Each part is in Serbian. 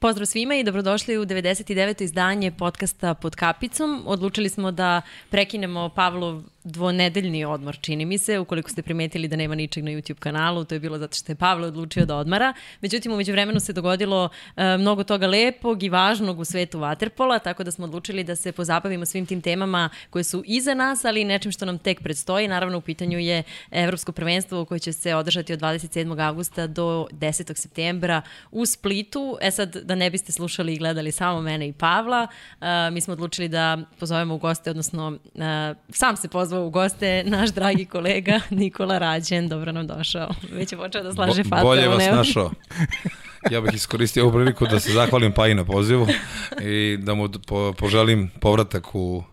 Pozdrav svima i dobrodošli u 99. izdanje podcasta Pod kapicom. Odlučili smo da prekinemo Pavlov dvonedeljni odmor, čini mi se, ukoliko ste primetili da nema ničeg na YouTube kanalu, to je bilo zato što je Pavle odlučio da odmara. Međutim, umeđu vremenu se dogodilo e, mnogo toga lepog i važnog u svetu Waterpola, tako da smo odlučili da se pozabavimo svim tim temama koje su iza nas, ali i nečim što nam tek predstoji. Naravno, u pitanju je Evropsko prvenstvo koje će se održati od 27. augusta do 10. septembra u Splitu. E sad, da ne biste slušali i gledali samo mene i Pavla, uh, mi smo odlučili da pozovemo u goste, odnosno uh, sam se pozvao u goste naš dragi kolega Nikola Rađen. Dobro nam došao. Već je počeo da slaže Bo, Bolje vas našao. Ja bih iskoristio ovu priliku da se zahvalim Paji na pozivu i da mu po, poželim povratak u,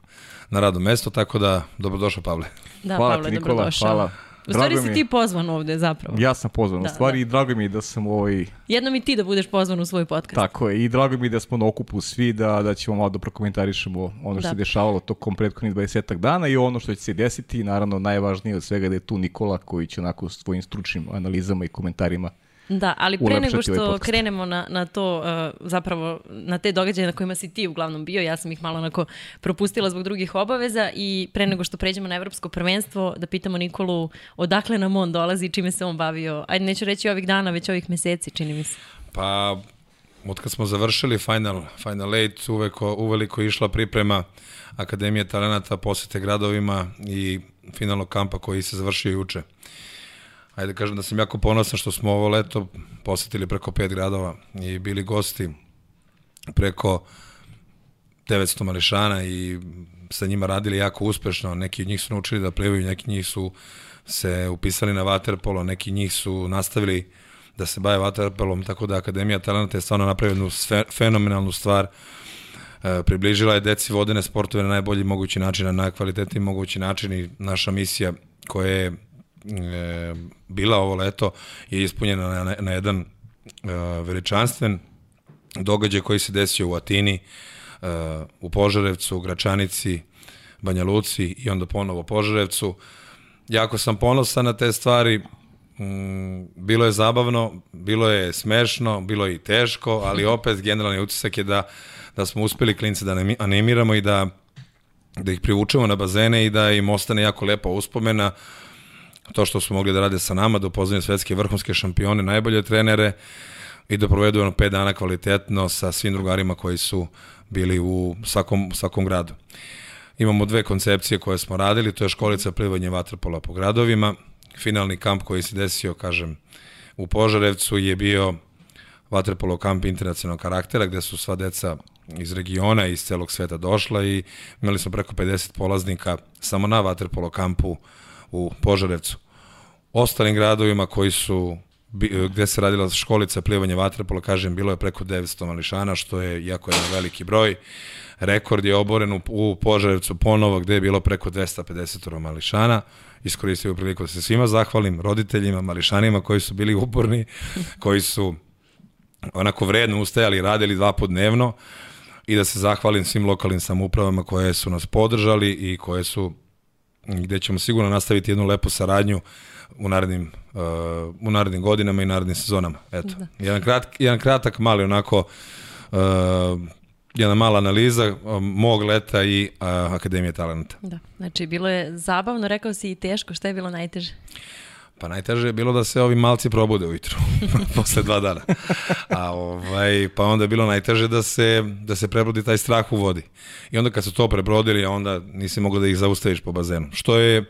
na radno mesto, tako da dobrodošao Pavle. Da, hvala Pavle, ti Nikola, dobrodošao. hvala. U stvari si ti pozvan ovde zapravo. Ja sam pozvan, da, u stvari da. i drago mi je da sam ovaj... Jednom i ti da budeš pozvan u svoj podcast. Tako je, i drago mi je da smo na okupu svi, da, da ćemo malo da prokomentarišemo ono što da. se dešavalo tokom prethodnih 20 dana i ono što će se desiti, naravno najvažnije od svega da je tu Nikola koji će onako svojim stručnim analizama i komentarima Da, ali pre nego što ovaj krenemo na, na to, uh, zapravo na te događaje na kojima si ti uglavnom bio, ja sam ih malo onako propustila zbog drugih obaveza i pre nego što pređemo na evropsko prvenstvo, da pitamo Nikolu odakle nam on dolazi i čime se on bavio. Ajde, neću reći ovih dana, već ovih meseci, čini mi se. Pa, od kad smo završili Final, Final 8, uvek, uveliko išla priprema Akademije talenata, posete gradovima i finalnog kampa koji se završio juče. Uh, ajde da kažem da sam jako ponosan što smo ovo leto posetili preko pet gradova i bili gosti preko 900 mališana i sa njima radili jako uspešno. Neki od njih su naučili da plivaju, neki njih su se upisali na vaterpolo, neki njih su nastavili da se bave vaterpolom, tako da Akademija talenta je stvarno napravila jednu fenomenalnu stvar. E, približila je deci vodene sportove na najbolji mogući način, na najkvalitetniji mogući način i naša misija koja je bila ovo leto je ispunjena na, na, na jedan e, veličanstven događaj koji se desio u Atini, e, u Požarevcu, u Gračanici, Banja Luci i onda ponovo Požarevcu. Jako sam ponosan na te stvari, mm, bilo je zabavno, bilo je smešno, bilo je i teško, ali opet generalni utisak je da, da smo uspeli klince da animiramo i da, da ih privučemo na bazene i da im ostane jako lepa uspomena to što su mogli da rade sa nama, da upoznaju svetske vrhunske šampione, najbolje trenere i da provedu ono 5 dana kvalitetno sa svim drugarima koji su bili u svakom, svakom gradu. Imamo dve koncepcije koje smo radili, to je školica plivanje vaterpola po gradovima, finalni kamp koji se desio, kažem, u Požarevcu je bio vaterpolo kamp internacionalnog karaktera gde su sva deca iz regiona i iz celog sveta došla i imali smo preko 50 polaznika samo na vaterpolo kampu uh, u Požarevcu. Ostalim gradovima koji su gde se radila školica plivanja vatrepola, kažem, bilo je preko 900 mališana, što je jako jedan veliki broj. Rekord je oboren u, Požarevcu ponovo, gde je bilo preko 250 mališana. Iskoristio priliku da se svima zahvalim, roditeljima, mališanima koji su bili uporni, koji su onako vredno ustajali, radili dva put dnevno i da se zahvalim svim lokalnim samoupravama koje su nas podržali i koje su gde ćemo sigurno nastaviti jednu lepu saradnju u narednim, uh, u narednim godinama i narednim sezonama. Eto, da. jedan, krat, jedan kratak, mali onako, uh, jedna mala analiza uh, mog leta i uh, Akademije talenta. Da, znači bilo je zabavno, rekao si i teško, šta je bilo najteže? Pa najteže je bilo da se ovi malci probude ujutru, posle dva dana. A ovaj, pa onda je bilo najteže da se, da se prebrodi taj strah u vodi. I onda kad su to prebrodili, onda nisi mogao da ih zaustaviš po bazenu. Što je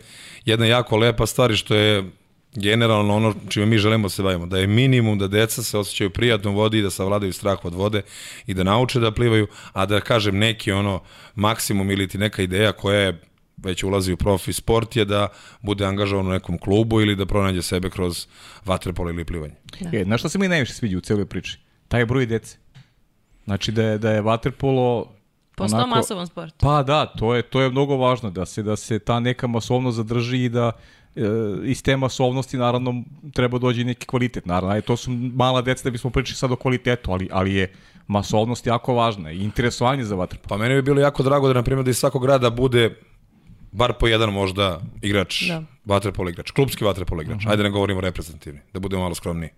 jedna jako lepa stvar i što je generalno ono čime mi želimo da se bavimo, da je minimum da deca se osjećaju prijatno u vodi i da savladaju strah od vode i da nauče da plivaju, a da kažem neki ono maksimum ili ti neka ideja koja je već ulazi u profi sport je da bude angažovan u nekom klubu ili da pronađe sebe kroz vaterpolo ili plivanje. Da. E, na što se mi najviše sviđa u celoj priči? Taj broj dece. Znači da je, da je vaterpolo Postao onako, masovan sport. Pa da, to je, to je mnogo važno, da se, da se ta neka masovnost zadrži i da e, iz te masovnosti naravno treba dođe neki kvalitet. Naravno, aj, to su mala deca da bismo pričali sad o kvalitetu, ali, ali je masovnost jako važna i interesovanje za vaterpolo. Pa meni bi bilo jako drago da, na primjer, da iz svakog grada bude bar po jedan možda igrač da. vaterpolo igrač, klubski vaterpolo igrač. Uh -huh. Ajde ne govorimo reprezentativni, da budemo malo skromniji.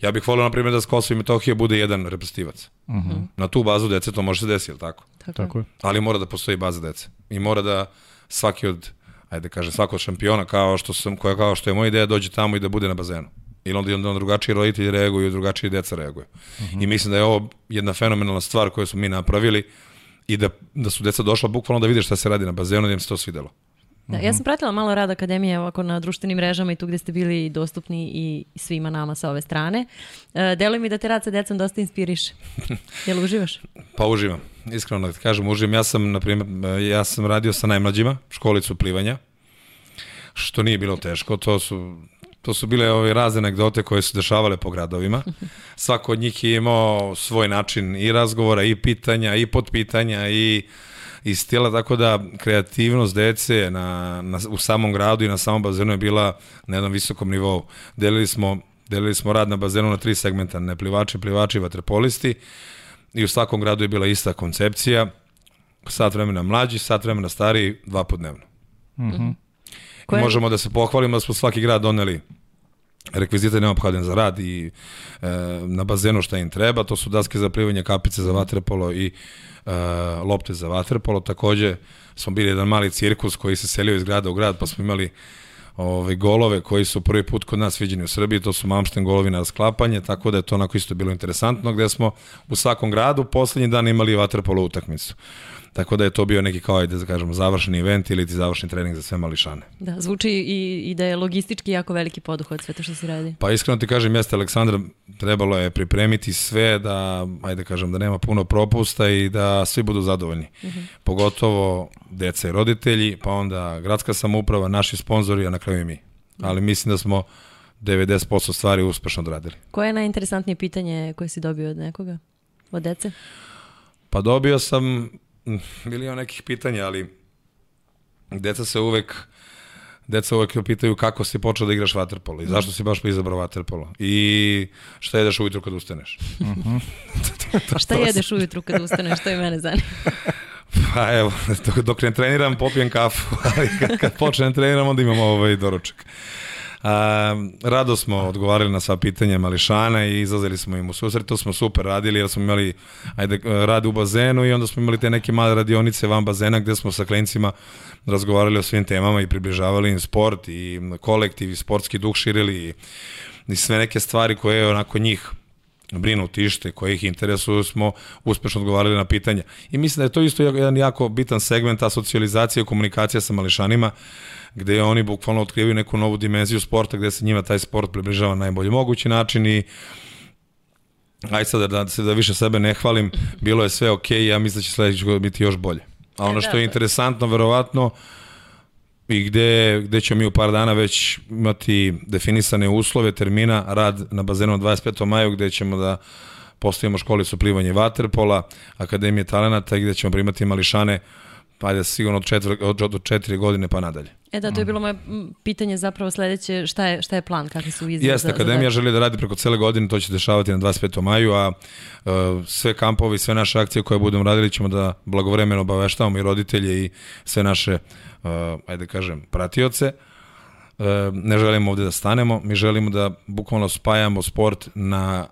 Ja bih volio, na primjer, da s Kosova i Metohije bude jedan reprezentativac. Uh -huh. Na tu bazu dece to može se desiti, tako? Tako, Tako je. Ali mora da postoji baza dece. I mora da svaki od, ajde da kaže, svako od šampiona, kao što, sam, koja, kao što je moja ideja, dođe tamo i da bude na bazenu. Ili onda, onda drugačiji roditelji reaguju i drugačiji deca reaguju. Uh -huh. I mislim da je ovo jedna fenomenalna stvar koju smo mi napravili i da, da su deca došla bukvalno da vide šta se radi na bazenu, da im se to svidelo. Da, ja sam pratila malo rad Akademije ovako na društvenim mrežama i tu gde ste bili dostupni i svima nama sa ove strane. E, deluje mi da te rad sa decom dosta inspiriše. Jel uživaš? Pa uživam, iskreno da kažem, uživam. Ja sam, na primjer, ja sam radio sa najmlađima, školicu plivanja, što nije bilo teško, to su to su bile ove razne anegdote koje su dešavale po gradovima. Svako od njih je imao svoj način i razgovora, i pitanja, i potpitanja, i i stila, tako da kreativnost dece na, na, u samom gradu i na samom bazenu je bila na jednom visokom nivou. Delili smo, delili smo rad na bazenu na tri segmenta, neplivači, plivači, vaterpolisti i u svakom gradu je bila ista koncepcija, sat vremena mlađi, sat vremena stariji, dva podnevno. Mm -hmm. Koje... Možemo da se pohvalimo da smo svaki grad doneli rekvizite neophodan za rad i e, na bazenu šta im treba, to su daske za plivanje, kapice za vaterpolo i e, lopte za vaterpolo. Takođe smo bili jedan mali cirkus koji se selio iz grada u grad, pa smo imali ove, golove koji su prvi put kod nas viđeni u Srbiji, to su Malmšten golovi na sklapanje, tako da je to onako isto bilo interesantno, gde smo u svakom gradu poslednji dan imali vaterpolo utakmicu. Tako da je to bio neki kao, ajde da kažemo, završeni event ili ti završni trening za sve mališane. Da, zvuči i, i da je logistički jako veliki poduhod sve to što se radi. Pa iskreno ti kažem, jeste Aleksandar, trebalo je pripremiti sve da, ajde da kažem, da nema puno propusta i da svi budu zadovoljni. Uh mhm. -huh. Pogotovo deca i roditelji, pa onda gradska samouprava, naši sponzori, a na kraju i mi. Ali mislim da smo 90% stvari uspešno odradili. Koje je najinteresantnije pitanje koje si dobio od nekoga? Od dece? Pa dobio sam milion nekih pitanja, ali deca se uvek deca uvek pitaju kako si počeo da igraš vaterpolo i zašto si baš izabrao vaterpolo i šta jedeš ujutru kad ustaneš. Uh -huh. A šta jedeš ujutru kad ustaneš, to je mene zanima. Pa evo, dok, dok ne treniram popijem kafu, ali kad, kad počnem treniram onda imam ovaj doručak. A, rado smo odgovarali na sva pitanja Mališana i izlazili smo im u susret, to smo super radili jer smo imali ajde, rad u bazenu i onda smo imali te neke male radionice van bazena gde smo sa klincima razgovarali o svim temama i približavali im sport i kolektiv i sportski duh širili i, i sve neke stvari koje je onako njih brinu tište, koje ih interesuju, smo uspešno odgovarali na pitanja. I mislim da je to isto jedan jako bitan segment, ta socijalizacija i komunikacija sa mališanima, gde oni bukvalno otkrivaju neku novu dimenziju sporta, gde se njima taj sport približava na najbolji mogući način i aj sad da se da više sebe ne hvalim, bilo je sve okej, okay, ja mislim da će sledeći biti još bolje. A ono e, što je da. interesantno, verovatno, i gde, gde ćemo mi u par dana već imati definisane uslove, termina, rad na bazenu 25. maju, gde ćemo da postavimo školicu plivanje vaterpola, Akademije talenata i gde ćemo primati mališane pa ajde sigurno od, četvr, od, od četiri godine pa nadalje. E da, to je bilo moje pitanje zapravo sledeće, šta je, šta je plan, kakvi su izgled? Jeste, Akademija za... želi da radi preko cele godine, to će se dešavati na 25. maju, a uh, sve kampovi, sve naše akcije koje budemo radili ćemo da blagovremeno obaveštavamo i roditelje i sve naše, uh, ajde kažem, pratioce. Uh, ne želimo ovde da stanemo, mi želimo da bukvalno spajamo sport na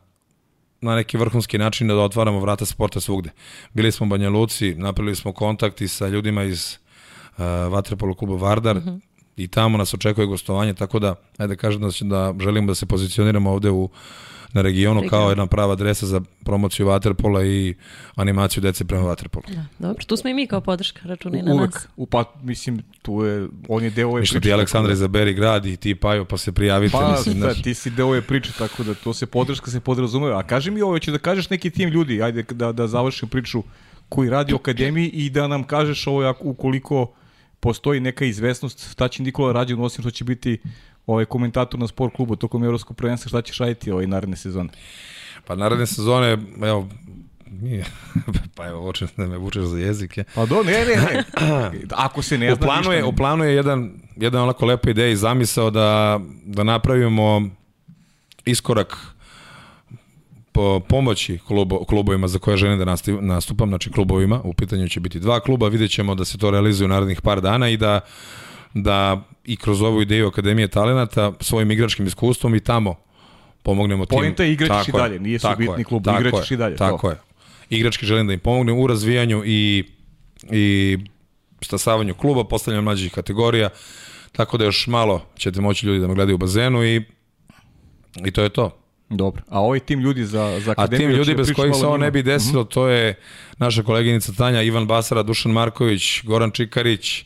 na neki vrhunski način da otvaramo vrata sporta svugde. Bili smo u Banja Luci, napravili smo kontakti sa ljudima iz Vatrepolo kluba Vardar uh mhm. -huh. i tamo nas očekuje gostovanje, tako da, ajde da kažem da, da želimo da se pozicioniramo ovde u na regionu Region. kao jedna prava adresa za promociju vaterpola i animaciju dece prema vaterpolu. Da, dobro, tu smo i mi kao podrška, računi na Uvek, nas. U, pa, mislim, tu je, on je deo ove priče. ti Aleksandra da... izaberi grad i ti Pajo, pa se prijavite. Pa, mislim, da, ti si deo ove priče, tako da to se podrška se podrazume. A kaži mi ovo, ću da kažeš neki tim ljudi, ajde da, da završim priču koji radi u akademiji i da nam kažeš ovo ukoliko postoji neka izvesnost, šta će Nikola Rađen osim što će biti ovaj komentator na sport klubu tokom evropskog prvenstva, šta ćeš raditi ovaj naredne sezone? Pa naredne sezone, evo, nije. pa evo, hoćeš da me vučeš za jezike. Pa do, ne, ne, ne. Ako se ne zna planu je, U planu je jedan, jedan onako lepa ideja i zamisao da, da napravimo iskorak pomoći klubo, klubovima za koje želim da nastupam, znači klubovima, u pitanju će biti dva kluba, vidjet ćemo da se to realizuje u narednih par dana i da da i kroz ovu ideju Akademije talenata svojim igračkim iskustvom i tamo pomognemo tim. Poenta je igraćeš i dalje, nije su bitni klub, tako je, i dalje, Tako to. je. Igrački želim da im pomognem u razvijanju i, i stasavanju kluba, postavljanju mlađih kategorija, tako da još malo ćete moći ljudi da me gledaju u bazenu i, i to je to. Dobro. A ovaj tim ljudi za, za A akademiju... tim ljudi bez kojih se ovo ne bi desilo, to je naša koleginica Tanja, Ivan Basara, Dušan Marković, Goran Čikarić,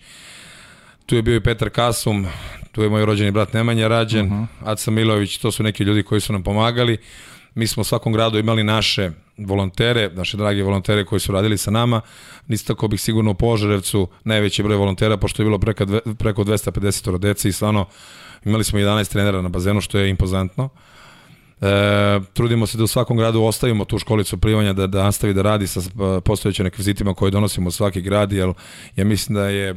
tu je bio i Petar Kasum, tu je moj rođeni brat Nemanja Rađen, Aca Milović, to su neki ljudi koji su nam pomagali. Mi smo u svakom gradu imali naše volontere, naše drage volontere koji su radili sa nama. Nisto tako bih sigurno u Požarevcu najveći broj volontera, pošto je bilo preko, preko 250 dece i stvarno imali smo 11 trenera na bazenu, što je impozantno. E, trudimo se da u svakom gradu ostavimo tu školicu plivanja da, da nastavi da radi sa e, postojećim rekvizitima koje donosimo u svaki grad, jer ja mislim da je e,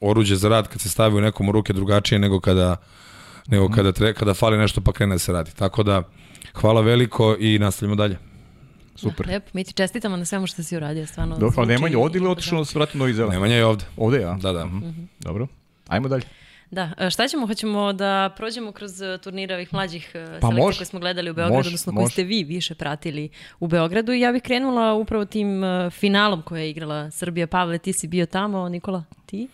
oruđe za rad kad se stavi u nekom u ruke drugačije nego kada nego kada, tre, kada fali nešto pa krene da se radi. Tako da, hvala veliko i nastavljamo dalje. Super. Da, lepo, mi ti čestitamo na svemu što si uradio, stvarno. Dobro, a zvuči- Nemanja ovdje ili otišao da se vrati u Novi Zeland? Nemanja je ovde. Ovde, ja? Da, da. Mhm. Dobro. Ajmo dalje. Da, e, šta ćemo? Hoćemo da prođemo kroz e, turnire ovih mlađih e, Pa selekcija koje smo gledali u Beogradu, Može, odnosno koje može. ste vi više pratili u Beogradu. I ja bih krenula upravo tim finalom koje je igrala Srbija. Pavle, ti si bio tamo, Nikola, ti?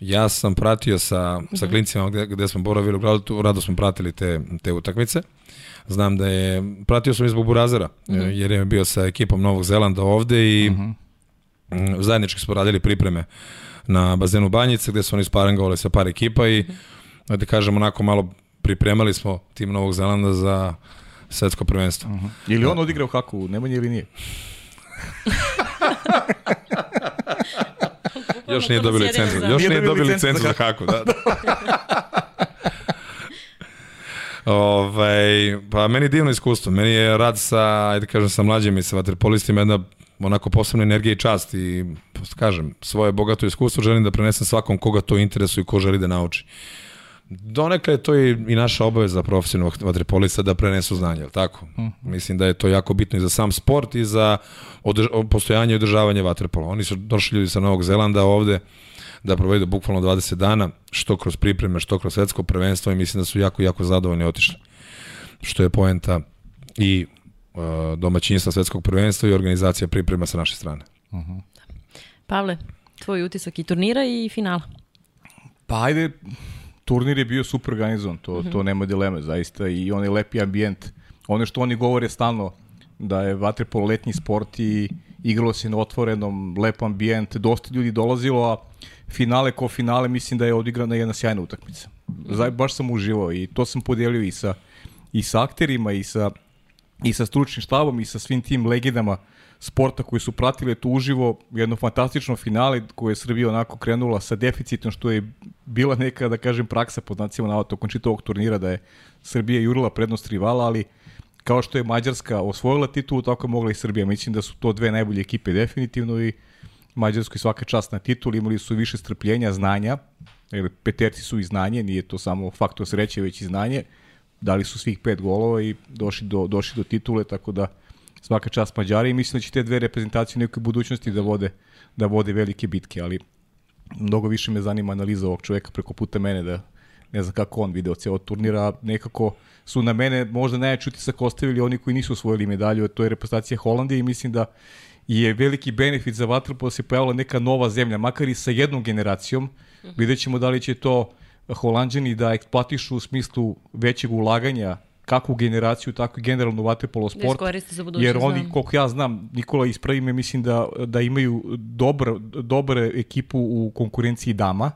Ja sam pratio sa, sa klincima gde, gde smo boravili u gradu, rado smo pratili te, te utakmice. Znam da je, pratio sam i zbog Burazera, jer je bio sa ekipom Novog Zelanda ovde i mm, zajednički smo radili pripreme na bazenu Banjice, gde su oni sparangovali sa par ekipa i, da kažem, onako malo pripremali smo tim Novog Zelanda za svetsko prvenstvo. Ili on odigrao haku, Nemanja ili nije? Još nije sjedimo licencu, još Nije dobio dobili licencu licencu za haku, da. da. Ovaj, pa meni je divno iskustvo. Meni je rad sa, ajde kažem, sa mlađim i sa vaterpolistima jedna onako posebna energija i čast i kažem, svoje bogato iskustvo želim da prenesem svakom koga to interesuje i ko želi da nauči. Donekle je to i, i naša obaveza profesionalnog vaterpolista da prenesu znanje, jel tako? Mislim da je to jako bitno i za sam sport i za održ postojanje i održavanje vaterpola. Oni su došli ljudi sa Novog Zelanda ovde da provedu bukvalno 20 dana, što kroz pripreme, što kroz svetsko prvenstvo i mislim da su jako, jako zadovoljni otišli. Što je poenta i uh, domaćinstva svetskog prvenstva i organizacija priprema sa naše strane. Pavle, tvoj utisak i turnira i finala. Pa ajde, turnir je bio super organizovan, to, to nema dileme zaista i onaj lepi ambijent. Ono što oni govore stalno, da je vaterpolo letnji sport i igralo se na otvorenom, lep ambijent, dosta ljudi dolazilo, a finale ko finale mislim da je odigrana jedna sjajna utakmica. Zaj, baš sam uživao i to sam podijelio i sa, i sa akterima i sa, i sa stručnim štabom i sa svim tim legendama sporta koji su pratili tu uživo jedno fantastično finale koje je Srbija onako krenula sa deficitom što je bila neka da kažem praksa pod znacima navoda tokom čitavog turnira da je Srbija jurila prednost rivala ali kao što je Mađarska osvojila titulu tako je mogla i Srbija. Mislim da su to dve najbolje ekipe definitivno i Mađarskoj svaka čast na titul imali su više strpljenja, znanja. Jer peterci su i znanje, nije to samo faktor sreće već i znanje. Dali su svih pet golova i došli do, došli do titule, tako da svaka čast Mađari. I mislim da će te dve reprezentacije u nekoj budućnosti da vode, da vode velike bitke, ali mnogo više me zanima analiza ovog čoveka preko puta mene da ne znam kako on video ceo turnira, nekako su na mene možda najjači utisak ostavili oni koji nisu osvojili medalju, to je reprezentacija Holandije i mislim da je veliki benefit za vaterpolo da se pojavila neka nova zemlja, makar i sa jednom generacijom. Vidjet ćemo da li će to Holandjani da eksploatišu u smislu većeg ulaganja kako u generaciju, tako i generalno vaterpolo Da sport. Jer oni, da. koliko ja znam, Nikola ispravi me, mislim da, da imaju dobar, dobar ekipu u konkurenciji dama.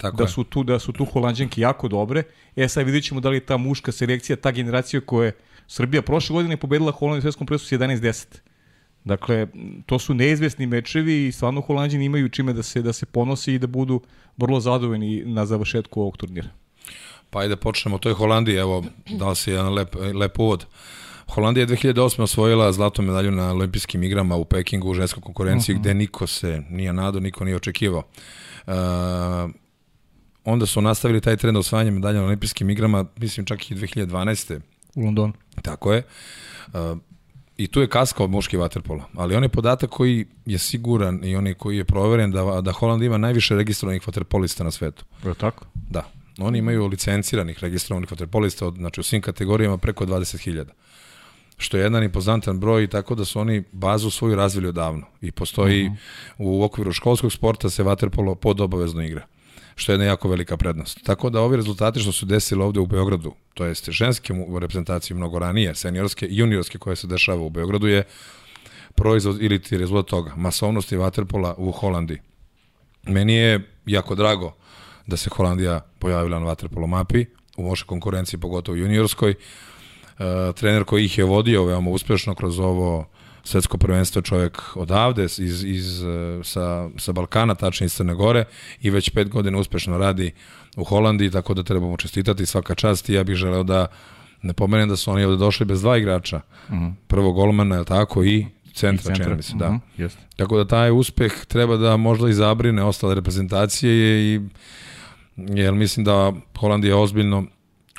Tako da je. su tu da su tu Holandjanke jako dobre. E sad vidjet ćemo da li ta muška selekcija, ta generacija koja je Srbija prošle godine pobedila Holandiju u svetskom prvenstvu s 11-10. Dakle, to su neizvesni mečevi i stvarno Holandjani imaju čime da se da se ponose i da budu vrlo zadovoljni na završetku ovog turnira. Pa ajde počnemo, to je Holandija, evo, dao si jedan lep, lep uvod. Holandija je 2008. osvojila zlatnu medalju na olimpijskim igrama u Pekingu u ženskoj konkurenciji, uh -huh. gde niko se nije nadao, niko nije očekivao. Uh, onda su nastavili taj trend osvajanja medalja na olimpijskim igrama, mislim čak i 2012. U Londonu. Tako je. Uh, i tu je kaskao muški vaterpolo, ali on je podatak koji je siguran i on je koji je proveren da, da Holand ima najviše registrovanih vaterpolista na svetu. Je tako? Da. Oni imaju licenciranih registrovanih vaterpolista, od, znači u svim kategorijama preko 20.000 što je jedan impozantan broj, tako da su oni bazu svoju razvili odavno. I postoji uh -huh. u okviru školskog sporta se vaterpolo pod obavezno igra što je jedna jako velika prednost. Tako da ovi rezultati što su desili ovde u Beogradu, to jest ženske reprezentacije mnogo ranije, seniorske i juniorske koje se dešava u Beogradu je proizvod ili ti rezultat toga, masovnosti vaterpola u Holandiji. Meni je jako drago da se Holandija pojavila na vaterpolo mapi, u moše konkurenciji, pogotovo juniorskoj. E, trener koji ih je vodio veoma uspešno kroz ovo svetsko prvenstvo čovjek odavde, iz, iz, e, sa, sa Balkana, tačnije iz Crne Gore i već pet godina uspešno radi u Holandiji, tako da trebamo čestitati svaka čast i ja bih želeo da ne pomenem da su oni ovde došli bez dva igrača. Uh mhm. -huh. Prvo golmana, je tako, i centra, centra. čini se, da. Uh mhm, -huh. Tako da taj uspeh treba da možda i zabrine ostale reprezentacije i jer mislim da Holandija ozbiljno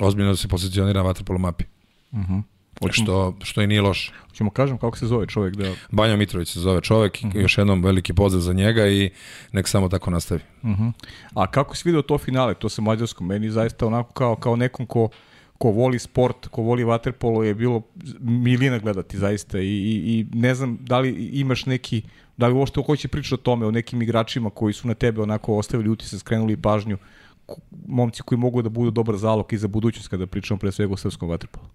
ozbiljno se pozicionira na vaterpolo mapi. Uh mhm. -huh. Hoćemo, što, što i nije loše. Ćemo kažem kako se zove čovjek. Da... Banja Mitrović se zove čovjek, uh mhm. -huh. još jednom veliki pozdrav za njega i nek samo tako nastavi. Uh mhm. -huh. A kako si vidio to finale, to sa Mađarskom, meni zaista onako kao, kao nekom ko, ko voli sport, ko voli vaterpolo je bilo milina gledati zaista i, i, i ne znam da li imaš neki, da li uopšte hoće pričati o tome, o nekim igračima koji su na tebe onako ostavili utisak, skrenuli pažnju, momci koji mogu da budu dobar zalog i za budućnost kada pričamo pre svega o srpskom vaterpolu.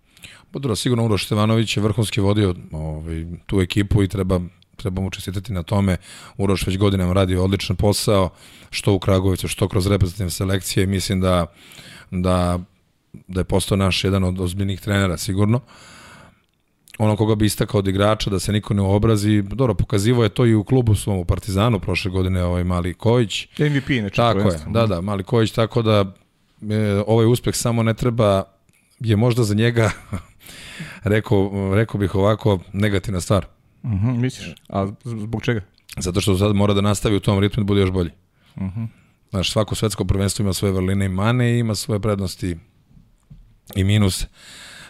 Dobro, sigurno Uroš Stevanović je vrhunski vodio ovaj, tu ekipu i treba treba mu čestitati na tome. Uroš već godinama radi odličan posao, što u Kragovicu, što kroz reprezentativne selekcije. Mislim da, da, da je postao naš jedan od ozbiljnih trenera, sigurno. Ono koga bi istakao od igrača, da se niko ne obrazi. Dobro, pokazivo je to i u klubu svom u Partizanu prošle godine ovaj Mali Kojić. MVP, neče. Tako je, da, da, Mali Kojić, tako da e, ovaj uspeh samo ne treba je možda za njega, rekao, rekao bih ovako, negativna stvar. -huh, misliš? A zbog čega? Zato što sad mora da nastavi u tom ritmu da bude još bolji. -huh. Znaš, svako svetsko prvenstvo ima svoje vrline i mane i ima svoje prednosti i minuse.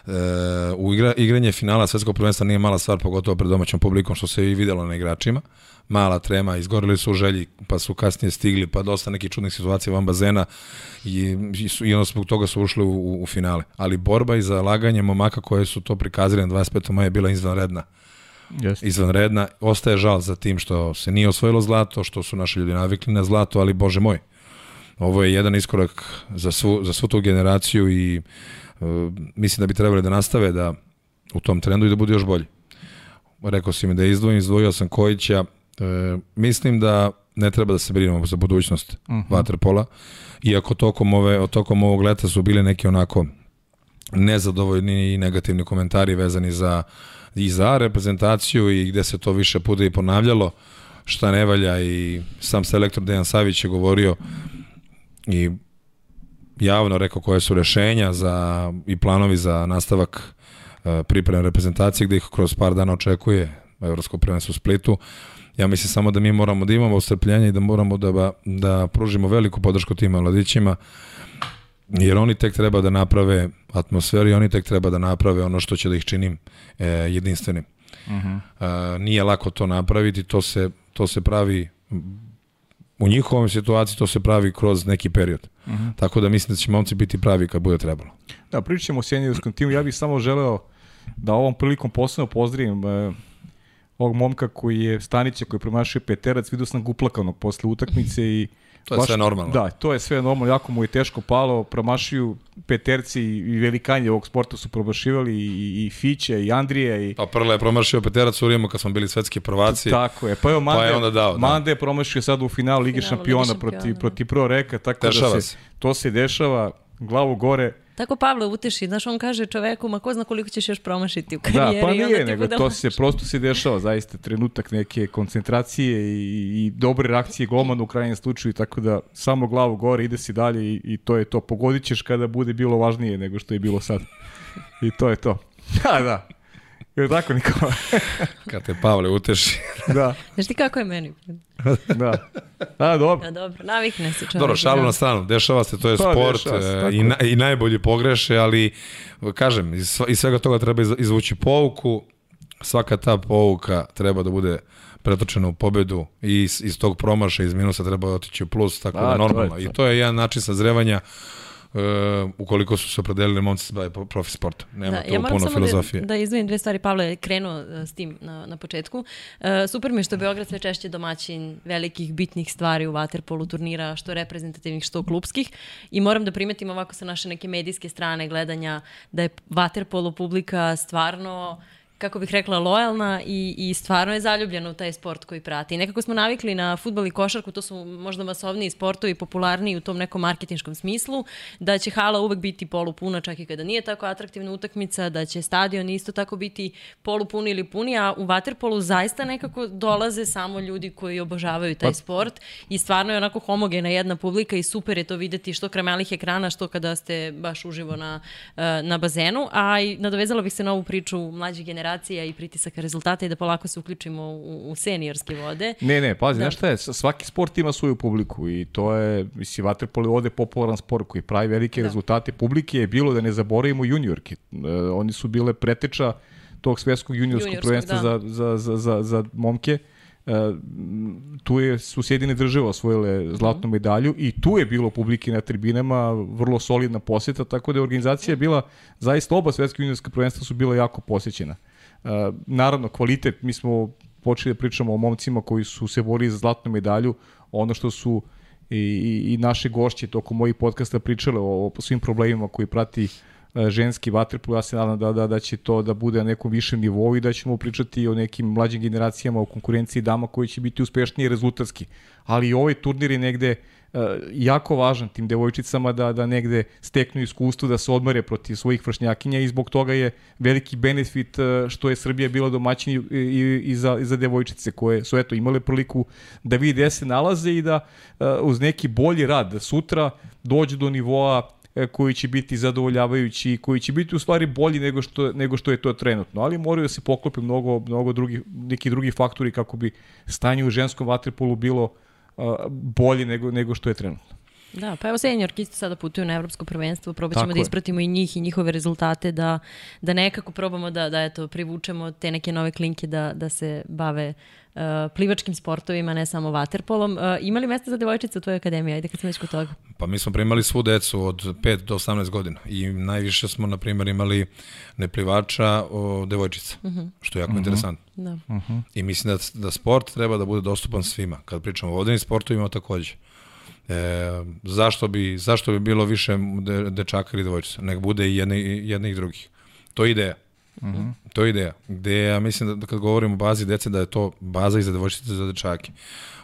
E, u igra, igranje finala svetskog prvenstva nije mala stvar, pogotovo pred domaćom publikom, što se i videlo na igračima. Mala trema, izgorili su u želji, pa su kasnije stigli, pa dosta nekih čudnih situacija van bazena i, i, su, i onda zbog toga su ušli u, u finale. Ali borba i zalaganje momaka koje su to prikazali na 25. maja je bila izvanredna. Yes. Izvanredna. Ostaje žal za tim što se nije osvojilo zlato, što su naši ljudi navikli na zlato, ali bože moj, ovo je jedan iskorak za svu, za svu tu generaciju i uh, mislim da bi trebali da nastave da u tom trendu i da bude još bolji. Rekao si mi da izdvojim, izdvojio sam Kojića, E, mislim da ne treba da se brinemo za budućnost uh mhm. -huh. Waterpola, iako tokom, ove, tokom ovog leta su bili neki onako nezadovoljni i negativni komentari vezani za i za reprezentaciju i gde se to više puta i ponavljalo šta ne valja i sam selektor Dejan Savić je govorio i javno rekao koje su rešenja za, i planovi za nastavak uh, pripreme reprezentacije gde ih kroz par dana očekuje Evropsko prvenstvo u Splitu. Ja mislim samo da mi moramo da imamo strpljenje i da moramo da, da pružimo veliku podršku tim mladićima, jer oni tek treba da naprave atmosferu i oni tek treba da naprave ono što će da ih činim e, jedinstvenim. Uh -huh. e, nije lako to napraviti, to se, to se pravi u njihovom situaciji to se pravi kroz neki period. Uh -huh. Tako da mislim da će momci biti pravi kad bude trebalo. Da, pričamo o seniorskom timu. Ja bih samo želeo da ovom prilikom posebno pozdravim e, ovog momka koji je Stanića koji je promašio peterac, vidio sam ga uplakanog posle utakmice i To je baš, sve normalno. Da, to je sve normalno, jako mu je teško palo, promašio peterci i velikanje ovog sporta su promašivali i, i Fiće i Andrije. I... Pa Prle je promašio peterac u Rimu kad smo bili svetski prvaci. Tako je, pa evo Mande, pa je, onda dao, da. Mande je promašio sad u finalu Lige šampiona protiv, da. protiv Pro Reka, tako da dešava da se, se, to se dešava, glavu gore, Tako Pavle uteši, znaš, on kaže čoveku, ma ko zna koliko ćeš još promašiti u karijeri. Da, pa nije, nego to se prosto se dešava, zaista, trenutak neke koncentracije i, i dobre reakcije golmana u krajnjem slučaju, tako da samo glavu gore, ide si dalje i, i to je to. Pogodit ćeš kada bude bilo važnije nego što je bilo sad. I to je to. Da, da. Je tako, Nikola? Kad te Pavle uteši. da. Znaš ti kako je meni? da. A, dobro. Da, dobro, navikne se čovjek. Dobro, šalu na stranu, dešava se, to je pa, sport se, i, na, i najbolji pogreše, ali kažem, iz, iz svega toga treba izvući pouku, svaka ta pouka treba da bude pretočena u pobedu i iz, iz tog promaša, iz minusa treba otići u plus, tako A, da to je normalno. to. I to je jedan način sazrevanja uh, ukoliko su se opredelili momci se bave profi sporta. Nema Da, tu ja puno samo filozofije. da, da izdvojim dve stvari. Pavle je krenuo e, s tim na, na početku. E, super mi je što je Beograd sve češće domaćin velikih, bitnih stvari u vaterpolu turnira, što reprezentativnih, što klubskih. I moram da primetim ovako sa naše neke medijske strane gledanja da je vaterpolo publika stvarno kako bih rekla, lojalna i, i stvarno je zaljubljena u taj sport koji prati. Nekako smo navikli na futbol i košarku, to su možda masovniji sportovi, popularniji u tom nekom marketinškom smislu, da će hala uvek biti polupuna čak i kada nije tako atraktivna utakmica, da će stadion isto tako biti polupuni ili puni, a u vaterpolu zaista nekako dolaze samo ljudi koji obožavaju taj Pa- sport i stvarno je onako homogena jedna publika i super je to videti što kraj malih ekrana, što kada ste baš uživo na, eh, na bazenu, a i nadovezala bih se na ovu priču mlađih generacija i pritisaka rezultata i da polako se uključimo u, u seniorske vode. Ne, ne, pazi, Da. znaš šta je, svaki sport ima svoju publiku i to je, mislim, vaterpolo je ovde popularan sport koji pravi velike Da. rezultate. Publike je bilo, da ne zaboravimo, juniorke. E, oni su bile preteča tog svetskog juniorskog Juniorskog, prvenstva da. za, za, za, za, za momke. E, tu je, su Sjedine države osvojile zlatnu medalju i tu je bilo publike na tribinama, vrlo solidna posjeta, tako da je organizacija bila, zaista oba svetska juniorska prvenstva su bila jako posjećena. Naravno, kvalitet, mi smo počeli da pričamo o momcima koji su se borili za zlatnu medalju, ono što su i, i, i naše gošće tokom mojih podcasta pričale o, o svim problemima koji prati e, ženski vaterpol, ja se nadam da, da, da će to da bude na nekom višem nivou i da ćemo pričati o nekim mlađim generacijama, o konkurenciji dama koji će biti uspešniji rezultatski. Ali i ovaj turnir je negde e, jako važan tim devojčicama da, da negde steknu iskustvo, da se odmare protiv svojih vršnjakinja i zbog toga je veliki benefit e, što je Srbija bila domaćin i, i, i, za, i za devojčice koje su eto imale priliku da vide gde se nalaze i da e, uz neki bolji rad sutra dođu do nivoa e, koji će biti zadovoljavajući i koji će biti u stvari bolji nego što, nego što je to trenutno. Ali moraju da se poklope mnogo, mnogo drugih, neki drugi faktori kako bi stanje u ženskom vaterpolu bilo uh, bolje nego, nego što je trenutno. Da, pa evo seniorki isto sada putuju na evropsko prvenstvo, probat ćemo Tako da je. ispratimo i njih i njihove rezultate, da, da nekako probamo da, da eto, privučemo te neke nove klinke da, da se bave uh, plivačkim sportovima, ne samo vaterpolom. Uh, ima li mesta za devojčice u tvojoj akademiji? Ajde kad sam već kod toga. Pa mi smo primali svu decu od 5 do 18 godina i najviše smo, na primjer, imali neplivača o devojčica, uh -huh. što je jako uh -huh. interesantno. Da. I mislim da, da sport treba da bude dostupan svima. Kad pričamo o vodenim sportovima takođe. E, zašto, bi, zašto bi bilo više de, dečaka ili devojčica? Nek bude i jedne, i jedne i drugih. To je ideja. -huh. To je ideja. Gde ja mislim da kad govorimo o bazi dece da je to baza i za devojčice za dečake.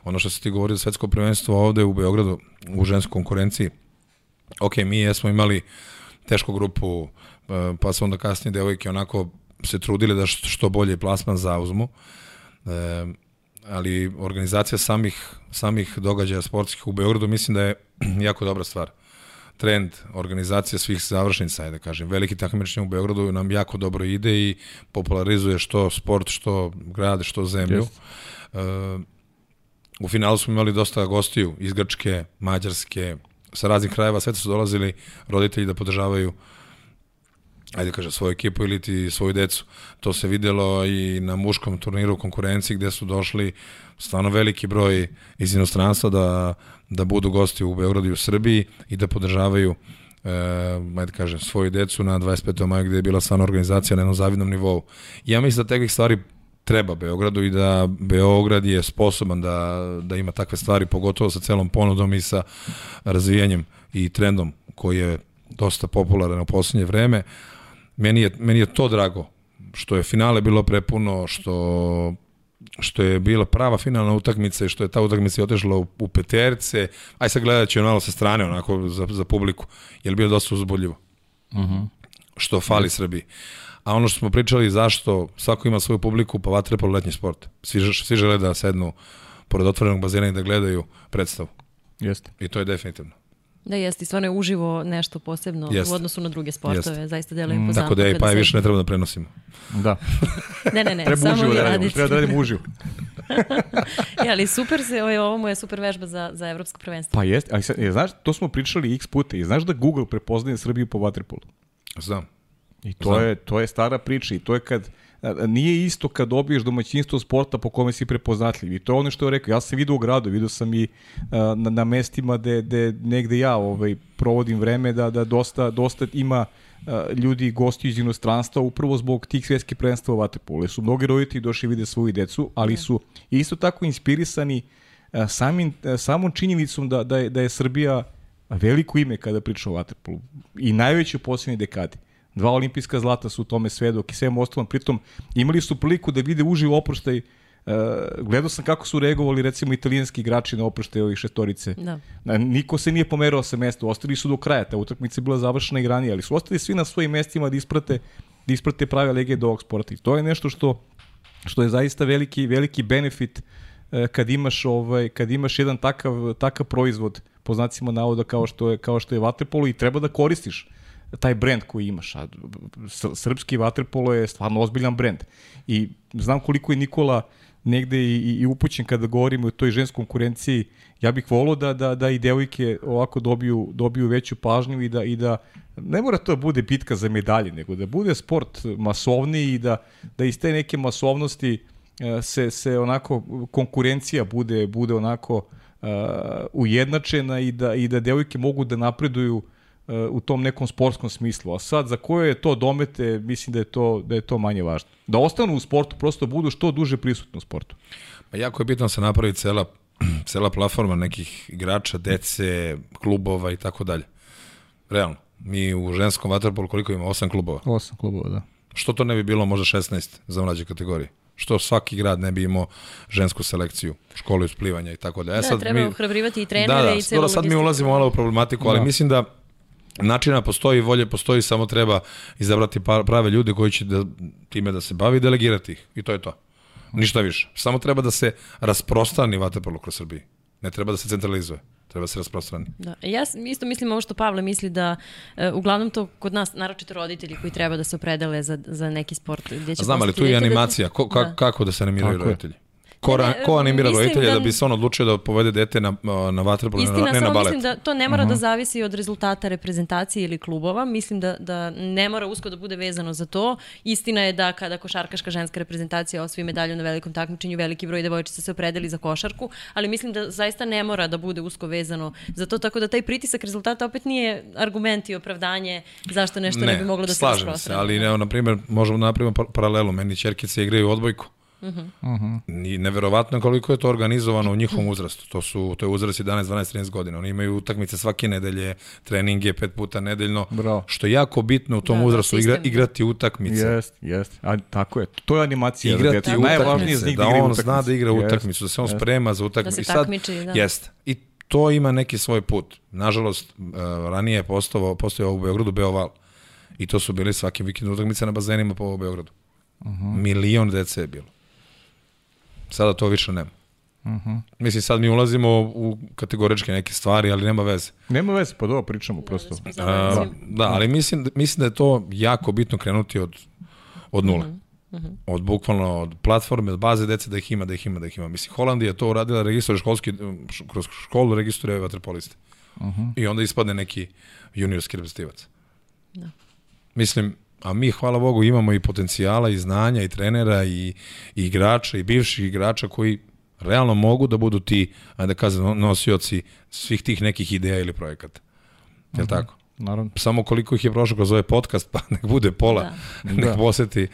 Ono što se ti govori za svetsko prvenstvo ovde u Beogradu u ženskoj konkurenciji. Ok, mi jesmo imali tešku grupu, e, pa su onda kasnije devojke onako se trudile da što bolje plasman zauzmu. E, ali organizacija samih, samih događaja sportskih u Beogradu mislim da je jako dobra stvar. Trend organizacije svih završnica, ajde da kažem, veliki takmičenja u Beogradu nam jako dobro ide i popularizuje što sport, što grad, što zemlju. Yes. E, u finalu smo imali dosta gostiju iz Grčke, Mađarske, sa raznih krajeva, sve su dolazili roditelji da podržavaju ajde kažem, svoju ekipu ili ti svoju decu. To se videlo i na muškom turniru konkurenciji gde su došli stvarno veliki broj iz inostranstva da, da budu gosti u Beogradu i u Srbiji i da podržavaju e, ajde kažem, svoju decu na 25. maju gde je bila stvarno organizacija na jednom zavidnom nivou. Ja mislim da takvih stvari treba Beogradu i da Beograd je sposoban da, da ima takve stvari, pogotovo sa celom ponudom i sa razvijanjem i trendom koji je dosta popularan u poslednje vreme. Meni je, meni je to drago, što je finale bilo prepuno, što što je bila prava finalna utakmica i što je ta utakmica otešla u, u peterce, aj sad gledat ću malo sa strane onako za, za publiku, je li bilo dosta uzbudljivo? Uh -huh. Što fali Srbiji. A ono što smo pričali zašto svako ima svoju publiku, pa vatrepolo letnji sport. Svi, svi žele da sednu pored otvorenog bazena i da gledaju predstavu. Jeste. I to je definitivno. Da, jeste, i stvarno je uživo nešto posebno Jest. u odnosu na druge sportove. Jest. Zaista deluje impozantno. Tako da ja i pa se- više ne treba da prenosimo. Da. Ne, ne, ne, Treba samo uživo vi da radimo. Treba da radimo uživo. Ja, ali super se, ovo, ovo mu je super vežba za, za evropsko prvenstvo. Pa jeste, ali sad, je, znaš, to smo pričali x puta i znaš da Google prepoznaje Srbiju po vaterpolu. Znam. I to je, to je stara priča i to je kad nije isto kad dobiješ domaćinstvo sporta po kome si prepoznatljiv. I to je ono što je rekao. Ja sam vidio u gradu, vidio sam i na, na mestima gde, gde negde ja ovaj, provodim vreme da, da dosta, dosta ima ljudi gosti iz inostranstva upravo zbog tih svetskih prvenstva u Vatepolu. Su mnogi roditelji došli vide svoju decu, ali su isto tako inspirisani samim, samom činjenicom da, da, je, da je Srbija veliko ime kada priča o Vatepolu i najveće u posljednje dekade. Dva olimpijska zlata su u tome svedok i svem ostalom. Pritom imali su priliku da vide uživo oproštaj Uh, gledao sam kako su reagovali recimo italijanski igrači na oproštaj ovih šestorice. Da. Niko se nije pomerao sa mesta, ostali su do kraja, ta utakmica je bila završena i ranije, ali su ostali svi na svojim mestima da isprate, da isprate prave lege do ovog sporta. I to je nešto što, što je zaista veliki, veliki benefit uh, kad imaš ovaj kad imaš jedan takav takav proizvod po znacima navoda kao što je kao što je vaterpolo i treba da koristiš taj brend koji imaš. A srpski vaterpolo je stvarno ozbiljan brend. I znam koliko je Nikola negde i, i upućen kada govorimo o toj ženskoj konkurenciji. Ja bih volio da, da, da i devojke ovako dobiju, dobiju veću pažnju i da, i da ne mora to da bude bitka za medalje, nego da bude sport masovniji i da, da iz te neke masovnosti e, se, se onako konkurencija bude, bude onako uh, ujednačena i da, i da devojke mogu da napreduju uh, u tom nekom sportskom smislu. A sad za koje je to domete, mislim da je to da je to manje važno. Da ostanu u sportu, prosto budu što duže prisutni u sportu. Pa jako je bitno da se napravi cela cela platforma nekih igrača, dece, klubova i tako dalje. Realno. Mi u ženskom vaterpolu koliko ima? 8 klubova. 8 klubova, da. Što to ne bi bilo možda 16 za mlađe kategorije? što svaki grad ne bi imao žensku selekciju, školu isplivanja i tako da. E, sad treba mi, ohrabrivati i trenere da, da, i celu da, sad mi ulazimo malo u problematiku, ali da. mislim da načina postoji, volje postoji, samo treba izabrati prave ljude koji će da, time da se bavi i delegirati ih. I to je to. Ništa više. Samo treba da se rasprostrani vaterpolo kroz Srbiji. Ne treba da se centralizuje treba da se rasprostrani. Da. Ja isto mislim ovo što Pavle misli da uh, uglavnom to kod nas, naročito roditelji koji treba da se opredele za, za neki sport. Gdje će Znam, ali tu je animacija. Ko, ka, da. Kako da se animiraju Tako roditelji? Ko, ne, ko animira roditelje da, da bi se on odlučio da povede dete na, na vaterpolo, ne, na, ne na balet? mislim da to ne mora uh -huh. da mhm. zavisi od rezultata reprezentacije ili klubova. Mislim da, da ne mora usko da bude vezano za to. Istina je da kada košarkaška ženska reprezentacija osvoji medalju na velikom takmičenju, veliki broj devojčica se opredeli za košarku, ali mislim da zaista ne mora da bude usko vezano za to, tako da taj pritisak rezultata opet nije argument i opravdanje zašto nešto ne, ne bi moglo da se rasprostrane. Slažem se, ali ne, na primjer, možemo da napravimo paralelu. Meni čerkice igraju odbojku Uh -huh. I neverovatno koliko je to organizovano u njihovom uzrastu. To su to je uzrast 11, 12, 13 godina. Oni imaju utakmice svake nedelje, treninge pet puta nedeljno. Bravo. Što je jako bitno u tom da, da uzrastu igra, igrati utakmice. Jeste, jeste. A tako je. To je animacija igrati da, utakmice, da, da on utakmice. zna da igra jest, utakmicu, da se on jest. sprema za utakmicu. Da se takmiči, da. Jeste. I to ima neki svoj put. Nažalost, uh, ranije je postao, postao u Beogradu Beoval. I to su bili svaki vikend utakmice na bazenima po Beogradu. Uh -huh. Milion dece je bilo. Sada to više nema. Uh mhm. -huh. Mislim, sad mi ulazimo u kategoričke neke stvari, ali nema veze. Nema veze, pa dobro, pričamo prosto. Da, da, ali mislim, mislim da je to jako bitno krenuti od, od nule. Uh -huh. Uh -huh. Od bukvalno od platforme, od baze dece da ih ima, da ih ima, da ih ima. Mislim, Holandija je to uradila, registruje školski, kroz školu registruje vaterpoliste. Uh -huh. I onda ispadne neki juniorski reprezentativac. Da. Mislim, a mi, hvala Bogu, imamo i potencijala i znanja i trenera i, i igrača i bivših igrača koji realno mogu da budu ti, ajde da kažem, nosioci svih tih nekih ideja ili projekata. Je li mhm. tako? Naravno. Samo koliko ih je prošlo kroz ovaj podcast, pa nek bude pola, da. nek da. poseti,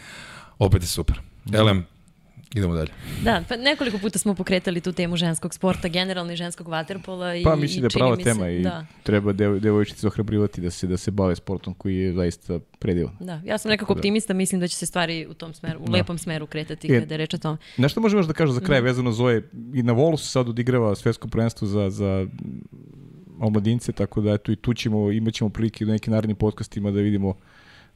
opet je super. Da. Elem, Idemo dalje. Da, pa nekoliko puta smo pokretali tu temu ženskog sporta, generalno i ženskog vaterpola. I, pa mislim da je prava tema se, i da. treba dev, devojčice ohrabrivati da se da se bave sportom koji je zaista predivan. Da, ja sam nekako da. optimista, mislim da će se stvari u tom smeru, u da. lepom smeru kretati e, kada je reč o tome. Nešto možemo još da kažem za kraj mm. vezano za ove, i na Volu se sad odigrava svetsko prvenstvo za, za omladince, tako da eto i tu ćemo, imat ćemo prilike u nekim narednim podcastima da vidimo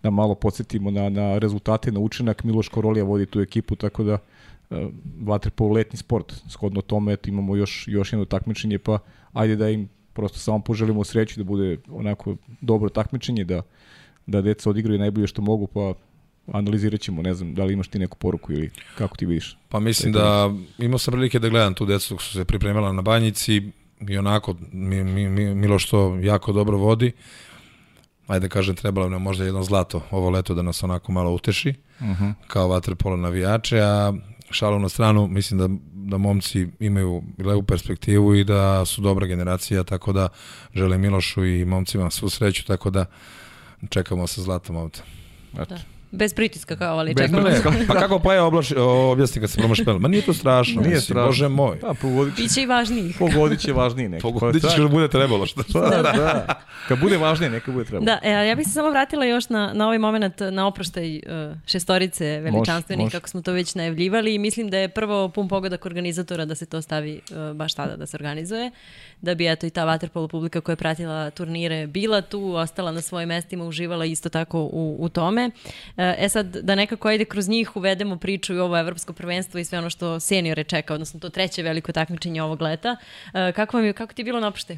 da malo podsjetimo na, na rezultate, na učinak. Miloš Korolija vodi tu ekipu, tako da vaterpolo letni sport. Shodno tome eto, imamo još, još jedno takmičenje, pa ajde da im prosto samo poželimo sreću da bude onako dobro takmičenje, da, da deca odigraju najbolje što mogu, pa analizirat ćemo, ne znam, da li imaš ti neku poruku ili kako ti vidiš? Pa mislim da imao sam prilike da gledam tu decu su se pripremala na banjici i onako mi, mi, mi, Miloš to jako dobro vodi. ajde kažem, trebalo nam možda jedno zlato ovo leto da nas onako malo uteši, uh -huh. kao vaterpolo navijače, a šalu na stranu, mislim da, da momci imaju levu perspektivu i da su dobra generacija, tako da želim Milošu i momcima svu sreću, tako da čekamo sa zlatom ovde. Eto. Da. Bez pritiska kao, ali Bez čekamo. pritiska. pa kako pa je oblaš, objasni kad se promaš pel? Ma nije to strašno. Nije mislim, strašno. Bože moj. Pa, pogodit će, Biće i važnijih. pogodit će važniji neki. Pogodit Pa, ćeš da bude trebalo. Što? Da, da, da. Kad bude važnije, neka bude trebalo. Da, e, ja bih se samo vratila još na, na ovaj moment, na oproštaj uh, šestorice veličanstvenih, kako smo to već najavljivali i mislim da je prvo pun pogodak organizatora da se to stavi uh, baš tada da se organizuje, da bi eto i ta vaterpolo publika koja je pratila turnire bila tu, ostala na svojim mestima, uživala isto tako u, u tome. E sad, da nekako ajde kroz njih uvedemo priču i ovo evropsko prvenstvo i sve ono što seniore čeka, odnosno to treće veliko takmičenje ovog leta. E, kako, vam je, kako ti je bilo na oproštaj?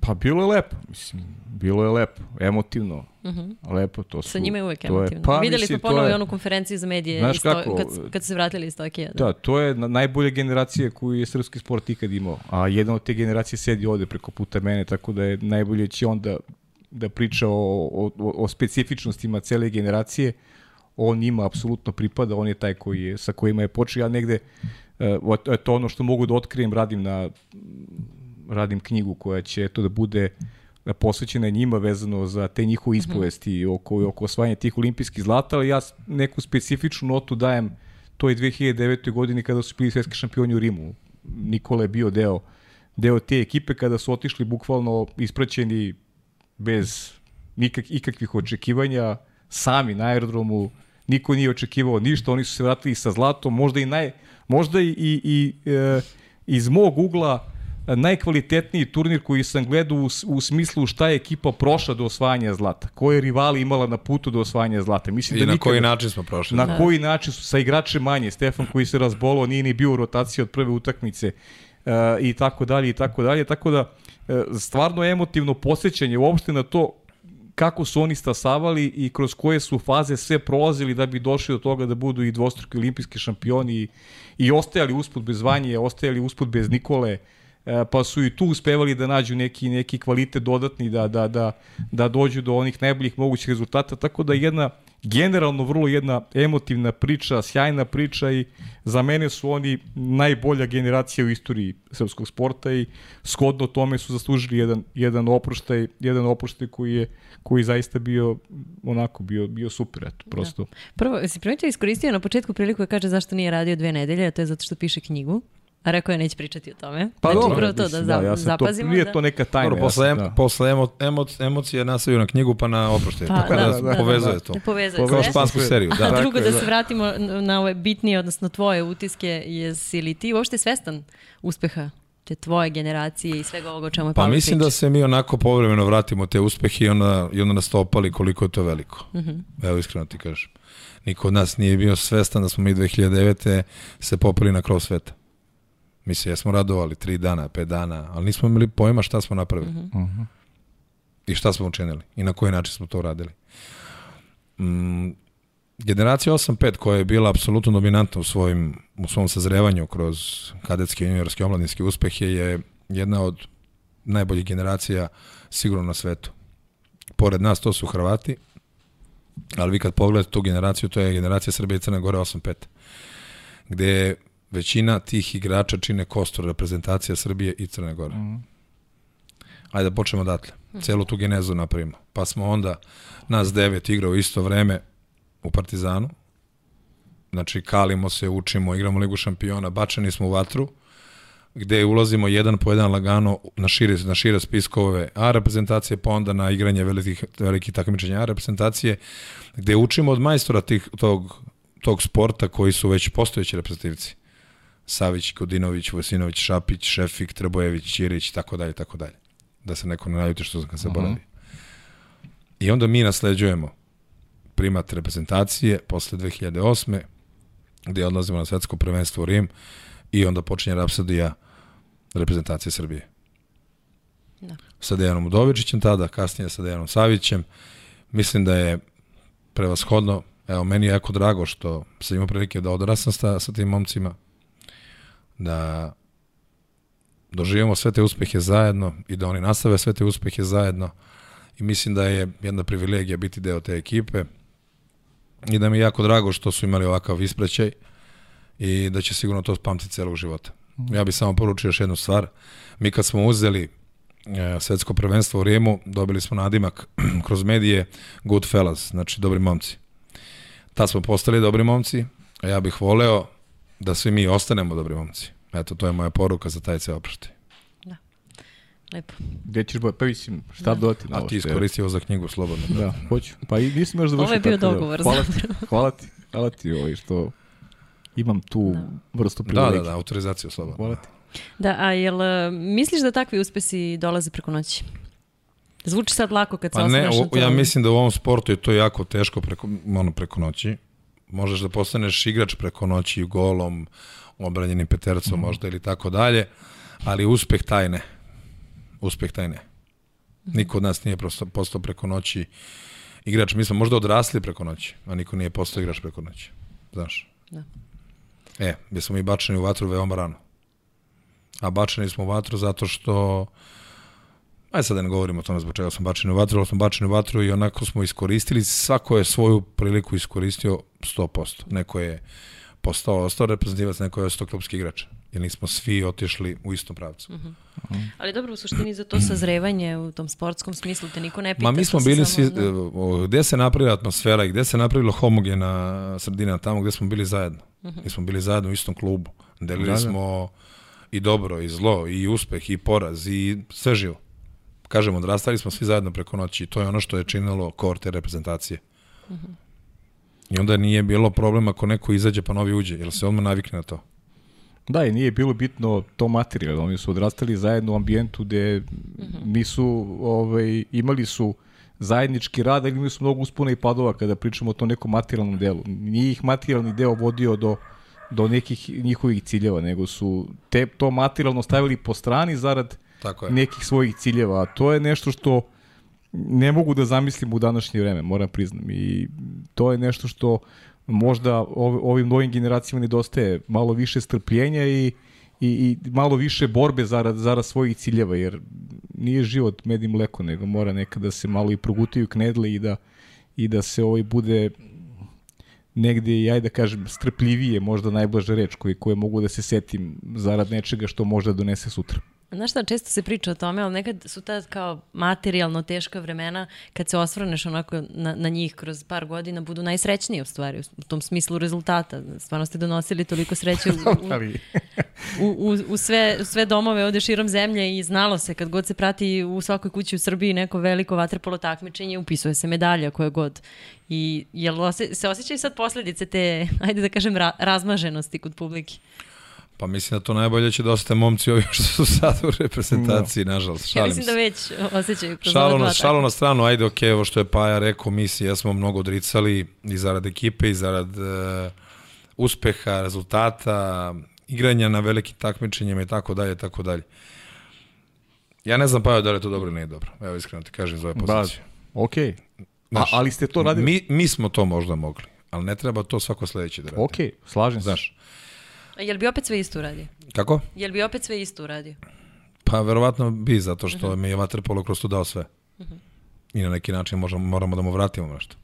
Pa bilo je lepo, mislim, bilo je lepo, emotivno, uh -huh. lepo to su. Sa njima je uvek to emotivno. pa, Videli mislim, smo ponovo i je- onu konferenciju za medije Znaš isto, kako, kad, kad su se vratili iz Tokija. Da. Da, to je na- najbolja generacija koju je srpski sport ikad imao, a jedna od te generacije sedi ovde preko puta mene, tako da je najbolje će on da, priča o, o, o specifičnostima cele generacije, on ima apsolutno pripada, on je taj koji je, sa kojima je počeo, ja negde, uh, to ono što mogu da otkrijem, radim na radim knjigu koja će to da bude posvećena njima vezano za te njihove ispovesti oko, oko osvajanja tih olimpijskih zlata, ali ja neku specifičnu notu dajem toj 2009. godini kada su bili svetski šampioni u Rimu. Nikola je bio deo, deo te ekipe kada su otišli bukvalno ispraćeni bez nikak, ikakvih očekivanja, sami na aerodromu, niko nije očekivao ništa, oni su se vratili sa zlatom, možda i naj, možda i, i, i e, iz mog ugla najkvalitetniji turnir koji sam gledao u, u smislu šta je ekipa prošla do osvajanja zlata, koje rivali imala na putu do osvajanja zlata. Mislim I da na nikada- koji način smo prošli. na koji način su sa igračem manje, Stefan koji se razbolao, nije ni bio u rotaciji od prve utakmice uh, i tako dalje i tako dalje, tako da stvarno emotivno posjećanje uopšte na to kako su oni stasavali i kroz koje su faze sve prolazili da bi došli do toga da budu i dvostruki olimpijski šampioni i, i ostajali usput bez Vanje, ostajali usput bez Nikole, e, pa su i tu uspevali da nađu neki neki kvalitet dodatni da da da da dođu do onih najboljih mogućih rezultata tako da jedna generalno vrlo jedna emotivna priča, sjajna priča i za mene su oni najbolja generacija u istoriji srpskog sporta i shodno tome su zaslužili jedan jedan oproštaj, jedan oproštaj koji je koji zaista bio onako bio bio super eto prosto. Da. Prvo, si primetio iskoristio na početku priliku da kaže zašto nije radio dve nedelje, a to je zato što piše knjigu. A rekao je neće pričati o tome. Pa znači, dobro, prvo to mislim, da, za, ja zapazimo. To, nije da... to neka tajna. Dobro, posle, em, da. posle emo, emo, emocije nastavio na knjigu pa na oproštaj. Pa, tako da, da, da, povezuje da, to. Da, povezuje Kao špansku seriju. A Da. drugo, da se vratimo na- ove bitnije, odnosno tvoje utiske, jesi li ti uopšte svestan uspeha te tvoje generacije i svega ovoga o čemu je Pa mislim da pričao? se mi onako povremeno vratimo te uspehe i onda, i onda nas to opali koliko je to veliko. Mm Mhm. -hmm. Evo iskreno ti kažem. Niko od nas nije bio svestan da smo mi 2009. se popeli na krov sveta. Mi se jesmo radovali tri dana, pet dana, ali nismo imali pojma šta smo napravili. Mm Mhm. -hmm. I šta smo učinili. I na koji način smo to uradili. Mm, generacija 8-5 koja je bila apsolutno dominantna u, svojim, u svom sazrevanju kroz kadetske i juniorske omladinske uspehe je jedna od najboljih generacija sigurno na svetu. Pored nas to su Hrvati, ali vi kad pogledate tu generaciju, to je generacija Srbije i Crne Gore 8-5, gde većina tih igrača čine kostur reprezentacija Srbije i Crne Gore. Mm. Ajde da počnemo odatle. Celu tu genezu napravimo. Pa smo onda nas devet igrao isto vreme u Partizanu. Znači, kalimo se, učimo, igramo Ligu šampiona, bačeni smo u vatru, gde ulazimo jedan po jedan lagano na šire, na šire spiskove A reprezentacije, pa onda na igranje velikih, velikih takmičenja A reprezentacije, gde učimo od majstora tih, tog, tog sporta koji su već postojeći reprezentativci. Savić, Kodinović, Vojsinović, Šapić, Šefik, Trebojević, Ćirić, tako dalje, tako dalje. Da se neko ne naljuti što sam se boravi. I onda mi nasleđujemo primat reprezentacije posle 2008. gde odlazimo na svetsko prvenstvo u Rim i onda počinje rapsodija reprezentacije Srbije. Da. Sa Dejanom Udovičićem tada, kasnije sa Dejanom Savićem. Mislim da je prevashodno, evo, meni je jako drago što sam imao prilike da odrasam sa, sa tim momcima, da doživimo sve te uspehe zajedno i da oni nastave sve te uspehe zajedno i mislim da je jedna privilegija biti deo te ekipe i da mi je jako drago što su imali ovakav ispraćaj i da će sigurno to pamtiti celog života. Ja bih samo poručio još jednu stvar. Mi kad smo uzeli e, svetsko prvenstvo u Rimu, dobili smo nadimak kroz medije Good Fellas, znači dobri momci. Tad smo postali dobri momci, a ja bih voleo da svi mi ostanemo dobri momci. Eto, to je moja poruka za taj ceo oproštaj. Lepo. Gde ćeš boje? Pa mislim, šta da. dodati na A ovo ti što je- iskoristi ovo za knjigu slobodno. Da, hoću. Pa i nisam još završio. Ovo je bio tako da- dogovor Hvala ti, hvala ti, hvala ti ovaj što imam tu Da. vrstu Da, privilegije. da, da, autorizaciju slobodno. Hvala ti. Da, a jel e, misliš da takvi uspesi dolaze preko noći? Zvuči sad lako kad se Pa ne, o- ja mislim da u ovom sportu je to jako teško preko, ono, preko noći. Možeš da postaneš igrač preko noći golom, obranjenim petercom možda ili tako dalje, ali uspeh taj ne. Uspeh taj ne. Niko od nas nije prosto, postao preko noći igrač. Mi smo možda odrasli preko noći, a niko nije postao igrač preko noći. Znaš? Da. E, gdje smo mi bačeni u vatru veoma rano. A bačeni smo u vatru zato što Ajde sad da ne govorimo o tome zbog čega smo bačeni u vatru, ali smo bačeni u vatru i onako smo iskoristili, svako je svoju priliku iskoristio 100%. Neko je postao, ostao reprezentativac, neko je ostao klubski igrač. Jer nismo svi otišli u istom pravcu. Ali dobro, u suštini za to sazrevanje u tom sportskom smislu te niko ne pita. Ma mi smo bili samo, svi, da. o, gde se napravila atmosfera i gde se napravila homogena sredina, tamo gde smo bili zajedno. Mi smo bili zajedno u istom klubu. Delili Da, da. smo i dobro, i zlo, i uspeh, i poraz, i sve živo. Kažem, odrastali smo svi zajedno preko noći i to je ono što je činilo kor te reprezentacije. I onda nije bilo problema ako neko izađe pa novi uđe, jer se odmah navikne na to. Da, i nije bilo bitno to materijalno. Oni su odrastali zajedno u ambijentu gde nisu, ovaj, imali su zajednički rad, ali imali su mnogo uspona i padova kada pričamo o tom nekom materijalnom delu. Nije ih materijalni deo vodio do, do nekih njihovih ciljeva, nego su te, to materijalno stavili po strani zarad Tako je. nekih svojih ciljeva. To je nešto što ne mogu da zamislim u današnje vreme, moram priznam. I to je nešto što možda ov- ovim novim generacijama nedostaje malo više strpljenja i, i, i malo više borbe zarad, zarad svojih ciljeva, jer nije život med i mleko, nego mora nekada da se malo i progutaju knedle i da, i da se ovaj bude negde, ajde da kažem, strpljivije, možda najblaža reč koje, koje mogu da se setim zarad nečega što možda donese sutra. Znaš šta, često se priča o tome, ali nekad su ta kao materijalno teška vremena, kad se osvrneš onako na, na njih kroz par godina, budu najsrećniji u stvari, u tom smislu rezultata. Stvarno ste donosili toliko sreće u, u, u, u, sve, u sve domove ovde širom zemlje i znalo se kad god se prati u svakoj kući u Srbiji neko veliko vaterpolo takmičenje, upisuje se medalja koje god. I jel ose, se osjećaju sad posledice te, ajde da kažem, ra, razmaženosti kod publike? Pa mislim da to najbolje će da ostane momci ovi što su sad u reprezentaciji, nažalost. Ja Šalim mislim se. da već osjećaju kroz Šalo na, šalo na stranu, ajde, ok, ovo što je Paja rekao, mi si jesmo mnogo odricali i zarad ekipe i zarad uh, uspeha, rezultata, igranja na velikim takmičenjima i tako dalje, tako dalje. Ja ne znam Paja da li je to dobro ili nije dobro. Evo iskreno ti kažem iz ove ba, pozicije. A, Znaš, ali ste to radili? Mi, mi smo to možda mogli, ali ne treba to svako sledeći da radi. Okej, slažem se. Znaš, A Jel bi opet sve isto uradio? kako? Jel bi opet sve isto uradio? Pa verovatno bi, zato što mi je Vaterpolo kroz to dao sve. I na neki način možemo, moramo da mu vratimo nešto.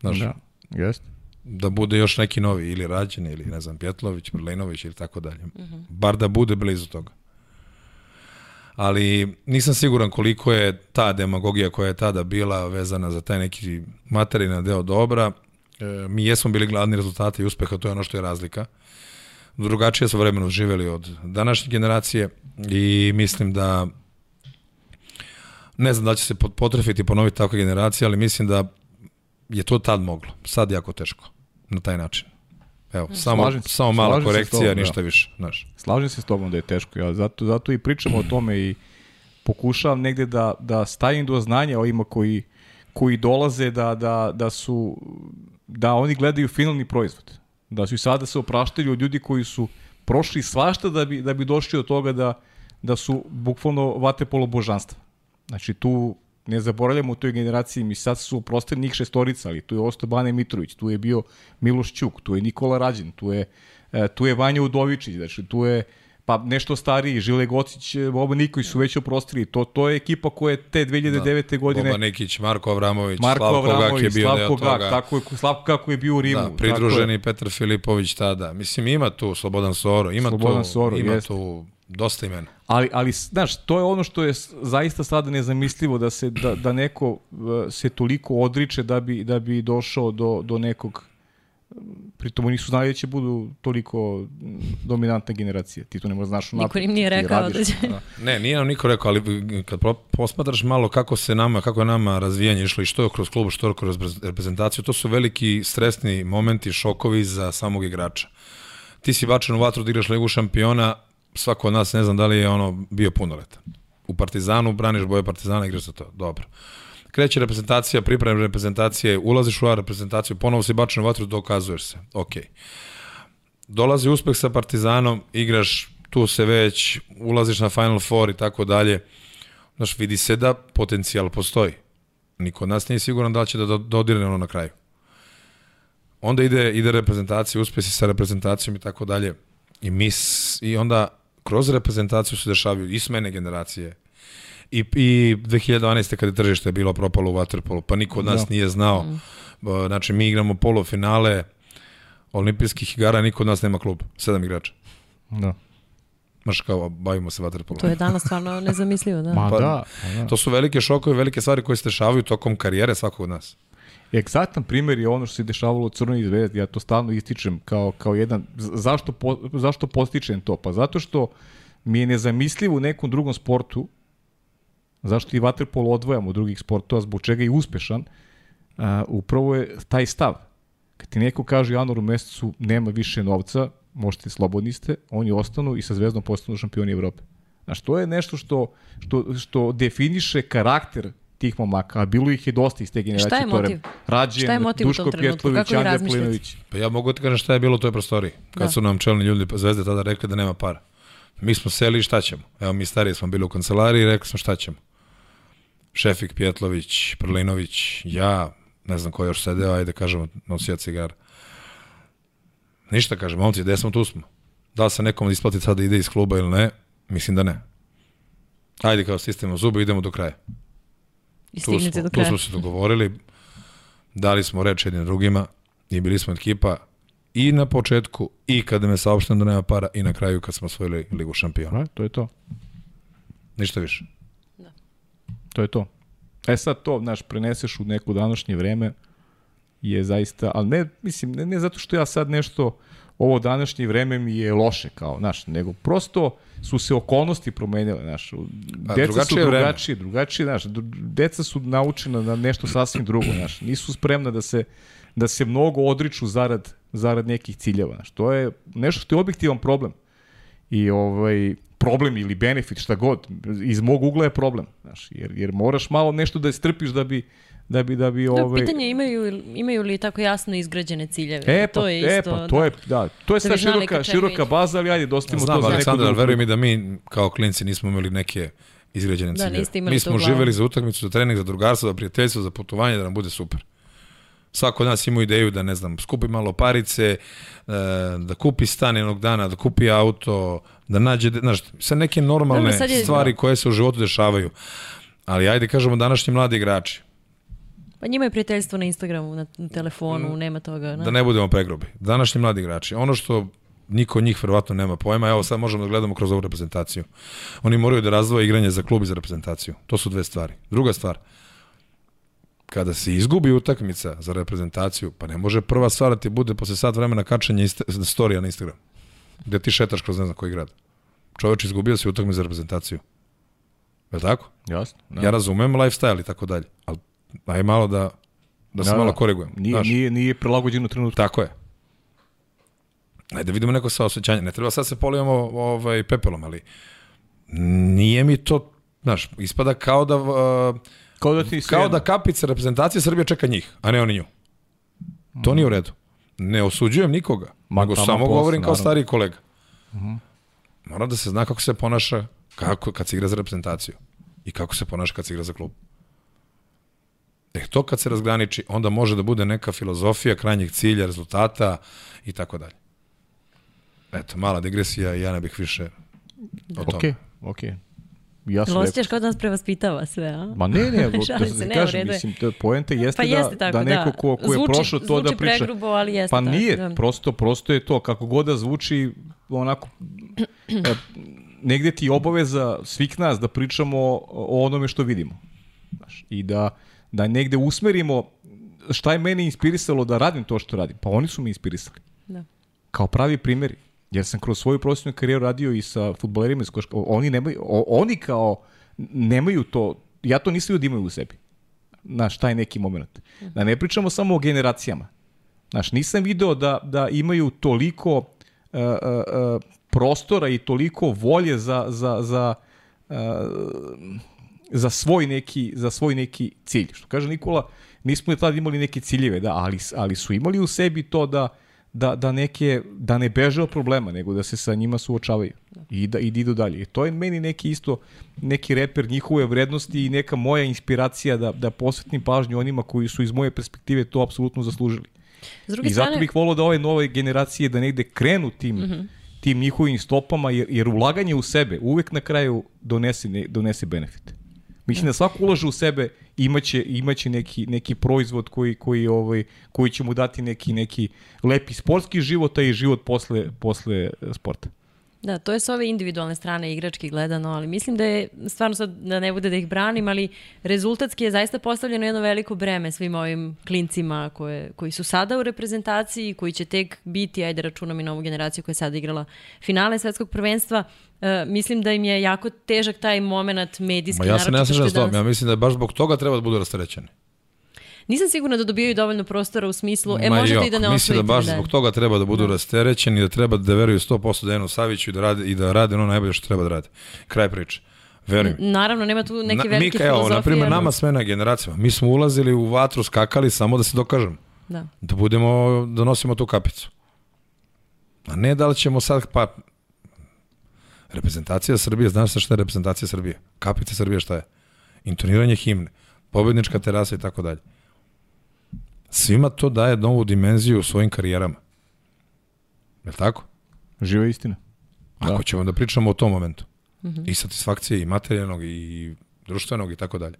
Znaš, Da, jeste. da bude još neki novi, ili Rađen, ili ne znam, Pjetlović, Brlinović ili tako dalje. Bar da bude blizu toga. Ali nisam siguran koliko je ta demagogija koja je tada bila vezana za taj neki materijalni deo dobra. E, mi jesmo bili gladni rezultati i uspeha, to je ono što je razlika. Drugačije su vremeno živeli od današnje generacije i mislim da ne znam da će se pot- potrefiti i ponoviti takva generacija, ali mislim da je to tad moglo. Sad jako teško na taj način. Evo, samo, Slažem se. samo mala Slažem korekcija, tobom, da. ništa više. Znaš. Slažem se s tobom da je teško. Ja zato, zato i pričamo o tome i pokušavam negde da, da stavim do znanja ovima koji, koji dolaze da, da, da su da oni gledaju finalni proizvod. Da su i sada se opraštaju od ljudi koji su prošli svašta da bi, da bi došli od toga da, da su bukvalno vatepolo božanstva. Znači tu ne zaboravljamo u toj generaciji, mi sad su oprostili njih šestorica, ali tu je ostao Bane Mitrović, tu je bio Miloš Ćuk, tu je Nikola Rađin, tu je, e, tu je Vanja Udovičić, znači tu je pa nešto stariji, Žile Gocić, Boba Nikolić su već oprostili. To, to je ekipa koja je te 2009. Da. godine... Boba Nikić, Marko Avramović, Marko Slavko Avramović, Gak je bio Slavko deo toga. Gak, tako je, Slavko kako je bio u Rimu. Da, pridruženi Petar Filipović tada. Mislim, ima tu Slobodan Soro, ima Slobodan tu, Soro, ima jeste. tu dosta imena. Ali, ali, znaš, to je ono što je zaista sada nezamislivo da se da, da neko uh, se toliko odriče da bi da bi došao do do nekog pritom oni su znali da će budu toliko mm, dominantna generacija. Ti to ne možeš znaš Niko unapred, im nije ti rekao radiš, da će- da. Ne, nije nam niko rekao, ali kad posmatraš malo kako se nama, kako je nama razvijanje išlo i što je kroz klub, što je kroz reprezentaciju, to su veliki stresni momenti, šokovi za samog igrača. Ti si bačen u vatru da igraš ligu šampiona, svako od nas ne znam da li je ono bio punoletan. U Partizanu braniš boje Partizana, igraš za to. Dobro. Kreće reprezentacija, priprema reprezentacije, ulaziš u A reprezentaciju, ponovo si bačen u vatru, dokazuješ se. Okej. Dolazi uspeh sa Partizanom, igraš tu se već, ulaziš na Final Four i tako dalje. Znaš, vidi se da potencijal postoji. Niko od nas nije siguran da će da do- dodirne ono na kraju. Onda ide, ide reprezentacija, uspesi sa reprezentacijom i tako dalje. I, mi, s- I onda kroz reprezentaciju se dešavaju i smene generacije. I, i 2012. kada je tržište bilo propalo u Waterpolu, pa niko od nas Da. nije znao. Mm. Znači, mi igramo polufinale olimpijskih igara, niko od nas nema klub. Sedam igrača. Da. Znaš, kao, bavimo se Waterpolom. To je danas stvarno nezamislivo, da. Ma Pa- da, da. To su velike šokove, velike stvari koje se dešavaju tokom karijere svakog od nas. Egzaktan primjer je ono što se dešavalo u Crnoj zvezdi, ja to stalno ističem kao, kao jedan, zašto, po, zašto postičem to? Pa zato što mi je nezamislivo u nekom drugom sportu, zašto i vaterpolo odvojamo od drugih sportova, zbog čega je i uspešan, a, upravo je taj stav. Kad ti neko kaže u januaru mesecu nema više novca, možete slobodni ste, oni ostanu i sa zvezdom postanu šampioni Evrope. Znaš, to je nešto što, što, što definiše karakter tih momaka, a bilo ih je dosta iz te generacije. Šta je motiv? Rađen, Šta je motiv u Duško? Pjetlović, Andrija? Plinović. Pa ja mogu ti kažem šta je bilo u toj prostoriji. Kad Da. su nam čelni ljudi zvezde tada rekli da nema para. Mi smo seli i šta ćemo? Evo mi stariji smo bili u kancelariji i rekli smo šta ćemo. Šefik Pjetlović, Prlinović, ja, ne znam ko je još sedeo, ajde kažemo nosija cigara. Ništa kažem, momci, gde smo, tu smo. Da li se nekom isplati sada da ide iz kluba ili ne? Mislim da ne. Ajde kao sistemo zube, idemo do kraja. I Tu smo, do tu kraja. smo se dogovorili, dali smo reč jednim drugima i bili smo ekipa i na početku i kada me saopšteno da nema para i na kraju kad smo osvojili Ligu šampiona. Da, to je to. Ništa više. To je to. E sad to, znaš, preneseš u neko današnje vreme je zaista, ali ne, mislim, ne, ne zato što ja sad nešto, ovo današnje vreme mi je loše, kao, znaš, nego prosto su se okolnosti promenile, znaš, deca su drugačije je vreme. drugačije, drugačije, znaš, deca su naučena na nešto sasvim drugo, znaš, nisu spremna da se, da se mnogo odriču zarad, zarad nekih ciljeva, znaš, to je nešto što je objektivan problem i ovaj problem ili benefit šta god iz mog ugla je problem znaš jer jer moraš malo nešto da strpiš da bi da bi da bi Da, ovaj pitanje je imaju, imaju li tako jasno izgrađene ciljeve. E pa, to je isto, e pa, to je, da, to je Da znali široka, široka baza, ali ajde, dostavimo Znam, to za Aleksandar, drugu veruj mi da mi kao klinci nismo imali neke izgrađene Da, ciljeve. Mi smo živeli za utakmicu, za trening, za drugarstvo, za prijateljstvo, za putovanje, da nam bude super. Svako od nas ima ideju da, ne znam, skupi malo parice, e, da kupi stan jednog dana, da kupi auto, da nađe, znaš, sve neke normalne sad je- stvari koje se u životu dešavaju. Ali ajde kažemo današnji mladi igrači, Pa njima je prijateljstvo na Instagramu, na, telefonu, nema toga. da Da. ne budemo pregrubi. Današnji mladi igrači, ono što niko od njih verovatno nema pojma, evo sad možemo da gledamo kroz ovu reprezentaciju. Oni moraju da razvoje igranje za klub i za reprezentaciju. To su dve stvari. Druga stvar, kada se izgubi utakmica za reprezentaciju, pa ne može prva stvar da ti bude posle sat vremena kačanja storija na Instagram, gde ti šetaš kroz ne znam koji grad. Čoveč izgubio si utakmicu za reprezentaciju. Je li tako? Jasno. Da. Ja razumem lifestyle i tako dalje, ali aj malo da, da se Da, malo da. korigujem. Nije, znaš. nije, nije prilagođeno trenutku. Tako je. Ajde da vidimo neko saosećanje. Ne treba sad se polijemo ovaj, pepelom, ali nije mi to, znaš, ispada kao da, uh, Kao da ti kao da kapica reprezentacije Srbije čeka njih, a ne oni nju. To nije u redu. Ne osuđujem nikoga, Ma, nego samo posla, govorim kao naravno. stariji kolega. Mora da se zna kako se ponaša kako, kad se igra za reprezentaciju i kako se ponaša kad se igra za klub. E, to kad se razgraniči, onda može da bude neka filozofija krajnjeg cilja, rezultata i tako dalje. Eto, mala digresija i ja ne bih više o tome. Okej, okej. Ja sam osjećaš kao da nas prevaspitava sve, a? Ma ne, ne, go- da se, ne, kažem, mislim, to je poenta jeste, Pa jeste da, tako, da neko ko, ko je Zvuči- prošao to da zvuči priča. pregrubo, ali jeste Pa tako, nije, da. prosto, prosto je to, kako god da zvuči, onako, e, negde ti obaveza svih nas da pričamo o onome što vidimo. Znaš, I da, da negde usmerimo šta je mene inspirisalo da radim to što radim. Pa oni su me inspirisali. Da. Kao pravi primjeri. Jer sam kroz svoju profesionalnu karijeru radio i sa futbolerima iz koška. Oni, nemaju, oni kao nemaju to, ja to nisam da imaju u sebi. Znaš, taj neki moment. Da ne pričamo samo o generacijama. Znaš, nisam video da, da imaju toliko uh, uh, uh, prostora i toliko volje za, za, za, uh, za, svoj neki, za svoj neki cilj. Što kaže Nikola, nismo tad imali neke ciljeve, da, ali, ali su imali u sebi to da, da, da, neke, da ne beže od problema, nego da se sa njima suočavaju i da, i da idu dalje. I to je meni neki isto, neki reper njihove vrednosti i neka moja inspiracija da, da posvetim pažnju onima koji su iz moje perspektive to apsolutno zaslužili. S druge I zato strane, bih volao da ove nove generacije da negde krenu tim, mm. -hmm. tim njihovim stopama, jer, jer ulaganje u sebe uvek na kraju donese, ne, donese benefit. Mislim da svako ulaže u sebe imaće, imaće neki, neki proizvod koji, koji, ovaj, koji će mu dati neki, neki lepi sportski život, a i život posle, posle sporta. Da, to je s ove individualne strane igrački gledano, ali mislim da je, stvarno sad da ne bude da ih branim, ali rezultatski je zaista postavljeno jedno veliko breme svim ovim klincima koje, koji su sada u reprezentaciji, koji će tek biti, ajde računam i novu generaciju koja je sada igrala finale svetskog prvenstva. E, mislim da im je jako težak taj moment medijski. Ma ja se ne slažem je s tom, ja mislim da baš zbog toga treba da budu rasterećeni. Nisam sigurna da dobijaju dovoljno prostora u smislu, e Ma možete jok, i da ne Mislim da baš zbog toga treba da budu rasterećeni, da treba da veruju 100% Dejanu Saviću i da rade, i da rade ono najbolje što treba da rade. Kraj priče. Verujem. Naravno, nema tu neke Na, velike mi, evo, filozofije. na primjer, nama smena generacijama. Mi smo ulazili u vatru, skakali samo da se dokažemo. Da. Da budemo, da nosimo tu kapicu. A ne da li ćemo sad, pa... Reprezentacija Srbije, znaš sa šta je reprezentacija Srbije? Kapica Srbije šta je? Intoniranje himne, pobednička terasa i tako dalje. Svima to daje novu dimenziju u svojim karijerama. Je li tako? Živa istina. Ako ćemo da pričamo o tom momentu. I satisfakcije, i materijalnog, i društvenog, i tako dalje.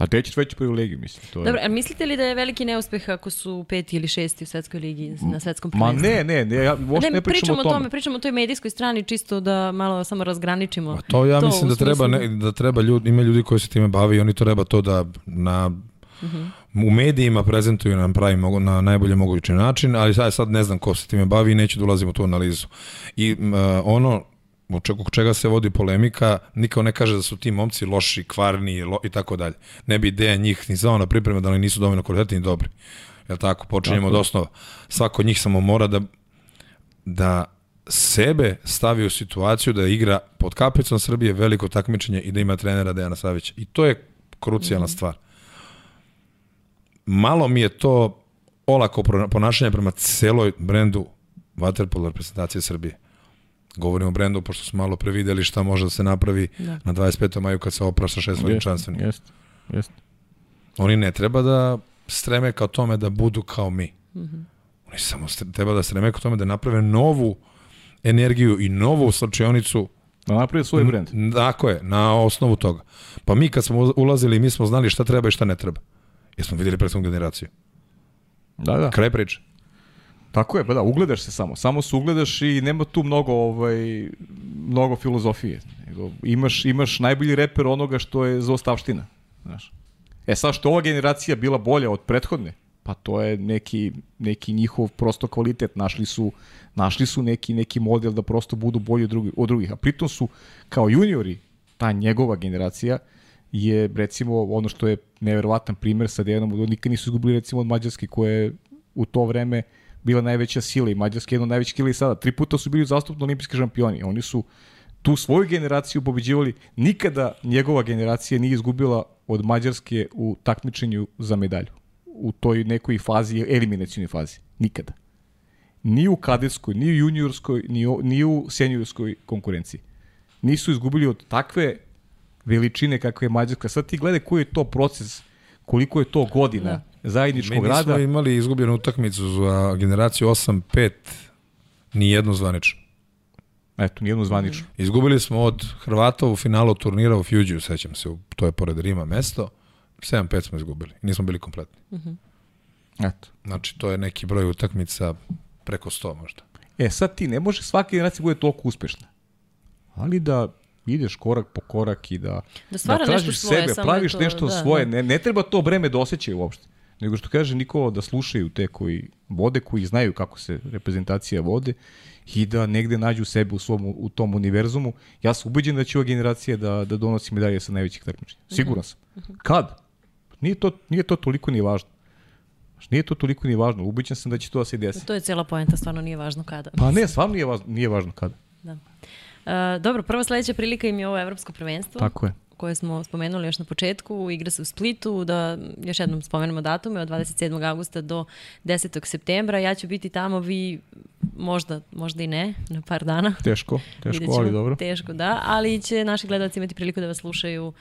Pa gde ćeš veću privilegiju, mislim. To je... Dobro, a mislite li da je veliki neuspeh ako su peti ili šesti u svetskoj ligi na svetskom Ma prvenstvu? ne, ne, ne, ja uopšte ne, ne, pričam pričamo o tome. pričamo o toj medijskoj strani čisto da malo samo razgraničimo. Pa to ja to mislim da treba, ne, da treba ljudi, ima ljudi koji se time bave i oni to treba to da na u medijima prezentuju na pravi mogu, na najbolje mogući način, ali sad, sad ne znam ko se time bavi i neću da ulazim u tu analizu. I a, ono u čega, se vodi polemika, niko ne kaže da su ti momci loši, kvarni lo, i tako dalje. Ne bi ideja njih ni zvao na pripreme da oni nisu dovoljno kvalitetni i dobri. Jel tako? Počinjemo od osnova. Svako od njih samo mora da da sebe stavi u situaciju da igra pod kapicom Srbije veliko takmičenje i da ima trenera Dejana Savića. I to je krucijalna mm. stvar. Malo mi je to olako ponašanje prema celoj brendu Waterpolo reprezentacije Srbije. Govorimo o brendu, pošto smo malo prevideli šta može da se napravi Da. na 25. maju kad se oprašta šest veličanstvenih. Jeste, jeste. Oni ne treba da streme kao tome da budu kao mi. Mm -hmm. Oni samo treba da streme kao tome da naprave novu energiju i novu slačionicu Da napravi svoj brend. Tako je, na osnovu toga. Pa mi kad smo ulazili, mi smo znali šta treba i šta ne treba. Jer smo videli prethodnu generaciju. Da, da. Kraj priče. Tako je, pa da, ugledaš se samo. Samo se ugledaš i nema tu mnogo, ovaj, mnogo filozofije. Nego imaš, imaš najbolji reper onoga što je za ostavština. Znaš. E sad što ova generacija bila bolja od prethodne, pa to je neki, neki njihov prosto kvalitet. Našli su, našli su neki, neki model da prosto budu bolji od, drugi, od drugih. A pritom su kao juniori, ta njegova generacija, je recimo ono što je neverovatan primer sa od nikad nisu izgubili recimo od Mađarske koja je u to vreme bila najveća sila i Mađarska je jedna od najvećih sila i sada. Tri puta su bili zastupno olimpijski šampioni. Oni su tu svoju generaciju pobeđivali. Nikada njegova generacija nije izgubila od Mađarske u takmičenju za medalju. U toj nekoj fazi, eliminacijnoj fazi. Nikada. Ni u kadetskoj, ni u juniorskoj, ni u, ni u seniorskoj konkurenciji. Nisu izgubili od takve veličine kakve je Mađarska. Sad ti gledaj koji je to proces, koliko je to godina Da. Zajedničkog Mi nismo rada. imali izgubljenu utakmicu za generaciju 8-5, ni jednu zvanično. Eto, nijednu zvaničnu. Izgubili smo od Hrvata u finalu turnira u Fuđiju, sećam se, to je pored Rima mesto. 7-5 smo izgubili, nismo bili kompletni. Eto. Znači, to je neki broj utakmica preko 100 možda. E, sad ti ne može svaka generacija bude toliko uspešna. Ali da ideš korak po korak i da, Da stvara tražiš nešto svoje, sebe, praviš to- nešto da, svoje. da. Ne, ne treba to breme da osjećaju uopšte. Nego što kaže Nikola da slušaju te koji vode, koji znaju kako se reprezentacija vode i da negde nađu sebe u, svom, u tom univerzumu. Ja sam ubeđen da će ova generacija da, da donosi medalje sa najvećih takmičenja. Siguran sam. Kad? Nije to, nije to toliko ni važno. Znaš, Nije to toliko ni važno. Ubeđen sam da će to da se desi. To je cijela poenta, stvarno nije važno kada. Pa ne, stvarno nije važno, nije važno kada. Da. E, dobro, prva sledeća prilika im je ovo evropsko prvenstvo. Tako je. Koje smo spomenuli još na početku, igra se u Splitu, da još jednom spomenemo datume, od 27. augusta do 10. septembra. Ja ću biti tamo, vi možda, možda i ne, na par dana. Teško, teško, ali dobro. Teško, da, ali će naši gledalci imati priliku da vas slušaju uh,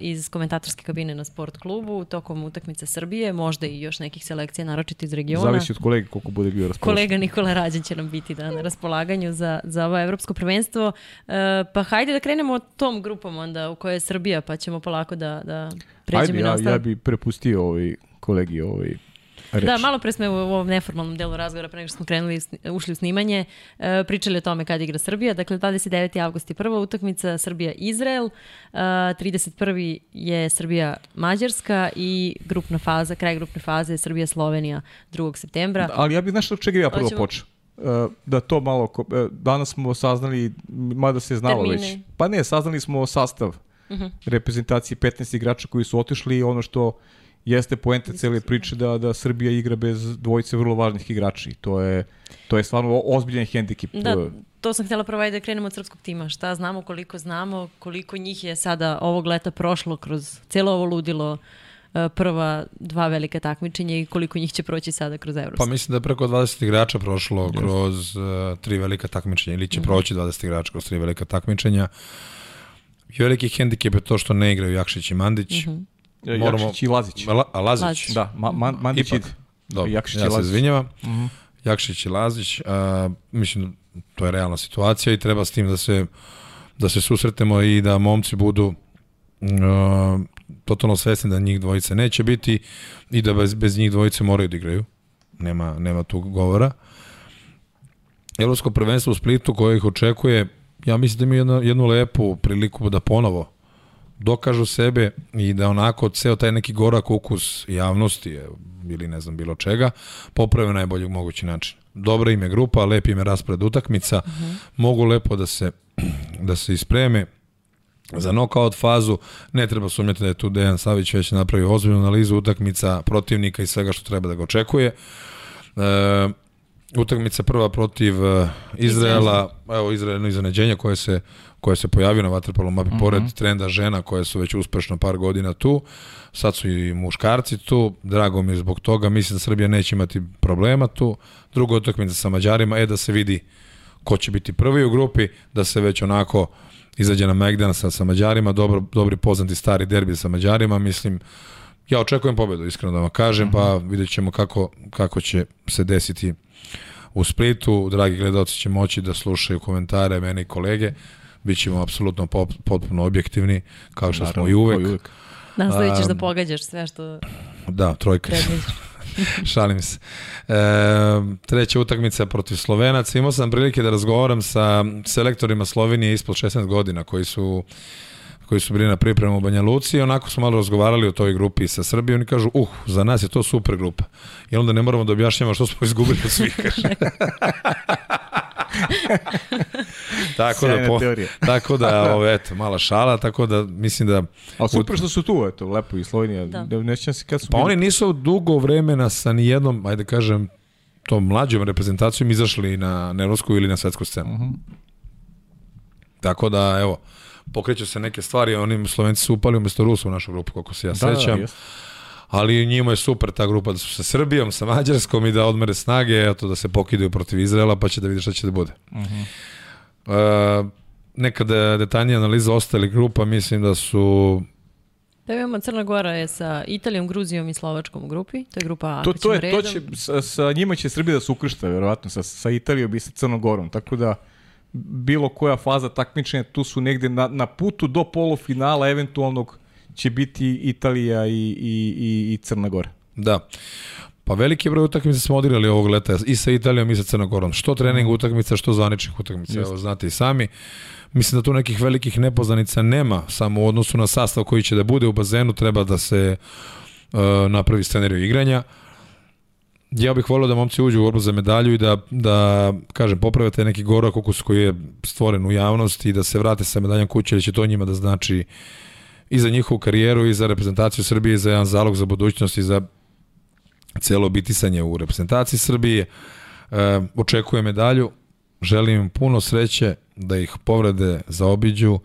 iz komentatorske kabine na sport klubu tokom utakmice Srbije, možda i još nekih selekcija, naročito iz regiona. Zavisi od kolege koliko bude bio raspoložen. Kolega Nikola Rađan će nam biti da, na raspolaganju za, za ovo evropsko prvenstvo. E, pa hajde da krenemo tom grupom onda u kojoj je Srbija, pa ćemo polako da, da pređemo Ajde, i na ja, ostalo. ja bi prepustio ovaj kolegi ovaj reč. Da, malo pre smo u ovom neformalnom delu razgovora, pre nego što smo krenuli, ušli u snimanje, e, pričali o tome kad igra Srbija. Dakle, 29. avgust je prva utakmica Srbija-Izrael, e, 31. je Srbija-Mađarska i grupna faza, kraj grupne faze je Srbija-Slovenija 2. septembra. Ali ja bih od čega ja prvo Hoćemo- počeo. E, da to malo, e, danas smo saznali, mada se znalo Termine. već. Pa ne, saznali smo sastav Mhm. reprezentacije 15 igrača koji su otišli i ono što jeste poenta cele priče da, da Srbija igra bez dvojice vrlo važnih igrača i to je, to je stvarno ozbiljan hendikep. Da, To je- to sam htjela prvo ajde da krenemo od srpskog tima. Šta znamo, koliko znamo, koliko njih je sada ovog leta prošlo kroz cijelo ovo ludilo e, prva dva velika takmičenja i koliko njih će proći sada kroz Evropsko. Pa mislim da je preko 20 igrača prošlo kroz uh, tri velika takmičenja ili će proći 20 igrača kroz tri velika takmičenja. I veliki hendikep je to što ne igraju Jakšić i Mandić. E, moramo- Jakšić i Lazić. La, a Lazić? Lazić. Da, ma, man, Mandić Ipak. ide. Dobro, Jakšić i ja se Lazić. izvinjavam. Jakšić i Lazić, a, mislim, to je realna situacija i treba s tim da se, da se susretemo i da momci budu a, totalno svesni da njih dvojice neće biti i da bez, bez njih dvojice moraju da igraju. Nema, nema tu govora. Evropsko prvenstvo u Splitu koje ih očekuje, ja mislim da imaju jednu, jednu lepu priliku da ponovo dokažu sebe i da onako ceo taj neki gorak ukus javnosti je, ili ne znam bilo čega, poprave na najbolji mogući način. Dobra im je grupa, lep im je raspored utakmica, mogu lepo da se, da se ispreme za knockout fazu, ne treba sumnjati da je tu Dejan Savić već napravio ozbiljnu analizu utakmica, protivnika i svega što treba da ga očekuje. E, utakmica prva protiv e, Izraela, evo Izraelno iznenađenje koje se koje se pojavio na vaterpolom mapi, mm -hmm. pored trenda žena koje su već uspešno par godina tu, sad su i muškarci tu, drago mi je zbog toga, mislim da Srbija neće imati problema tu. Druga utakmica sa Mađarima je da se vidi ko će biti prvi u grupi, da se već onako izađe na Megdan sa, sa Mađarima, dobro, dobri poznati stari derbi sa Mađarima, mislim, ja očekujem pobedu, iskreno da vam kažem, mm -hmm. pa vidjet ćemo kako, kako će se desiti u Splitu. Dragi gledalci će moći da slušaju komentare mene i kolege. Bićemo apsolutno potpuno objektivni, kao što smo i uvek. kao i uvek. Nastavit ćeš da pogađaš sve što Da, trojka. Šalim se. E, treća utakmica protiv Slovenaca. Imao sam prilike da razgovaram sa selektorima Slovenije ispod 16 godina koji su koji su bili na pripremu u Banja Luci i onako smo malo razgovarali o toj grupi sa Srbijom i oni kažu, uh, za nas je to super grupa. I onda ne moramo da objašnjamo što smo izgubili od svih. tako da, po, tako da, ovo, eto, mala šala, tako da mislim da A super što su tu, eto, lepo i Slovenija. Da. Da. Ne sjećam se kad su Pa bili. oni nisu dugo vremena sa nijednom, ajde kažem, tom mlađom reprezentacijom izašli na, na evropsku ili na svetsku scenu. Uh -huh. Tako da, evo, pokreću se neke stvari, oni Slovenci su upali umesto Rusa u našu grupu, kako se ja Da, da, sećam. jeste. Ali njima je super ta grupa da su sa Srbijom, sa Mađarskom i da odmere snage, eto da se pokidaju protiv Izraela, pa će da vidi šta će da bude. Uh -huh. e, nekada detaljnija analiza ostali grupa, mislim da su Pa imamo Crna Gora je sa Italijom, Gruzijom i Slovačkom u grupi. To je grupa A. To, to, je, ćemo to redom. će, sa, sa njima će Srbija da se ukršta, verovatno, sa, sa Italijom i sa Crnogorom, tako da bilo koja faza takmičenja, tu su negde na, na putu do polufinala eventualnog će biti Italija i, i, i, i Crna Gora. Da. Pa veliki broj utakmica smo odigrali ovog leta i sa Italijom i sa Crnogorom. Što trening Mhm. utakmica, što zvaničnih utakmica. Evo, znate i sami. Mislim da tu nekih velikih nepoznanica nema, samo u odnosu na sastav koji će da bude u bazenu, treba da se uh, napravi scenariju igranja. Ja bih volio da momci uđu u borbu za medalju i da, da kažem, poprave taj neki gorak okus koji je stvoren u javnosti i da se vrate sa medaljom kuće, jer će to njima da znači i za njihovu karijeru i za reprezentaciju Srbije i za jedan zalog za budućnost i za celo bitisanje u reprezentaciji Srbije. E, očekujem medalju, želim im puno sreće, da ih povrede zaobiđu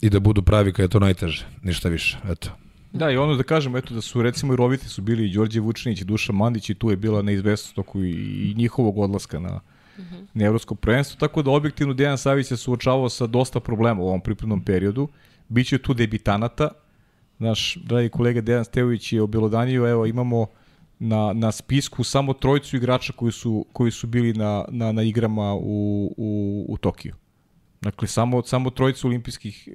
i da budu pravi kad je to najteže, ništa više. Eto. Da, i ono da kažem, eto da su recimo i roviti su bili i Đorđe Vučinić i Duša Mandić i tu je bila neizvestnost oko i, i njihovog odlaska na, uh -huh. na evropsko prvenstvo, tako da objektivno Dejan Savić se suočavao sa dosta problema u ovom pripremnom periodu. Biće tu debitanata. Naš dragi kolega Dejan Stevović je obelodanio, evo imamo na, na spisku samo trojicu igrača koji su, koji su bili na, na, na igrama u, u, u Tokiju. Dakle, samo, samo trojicu olimpijskih,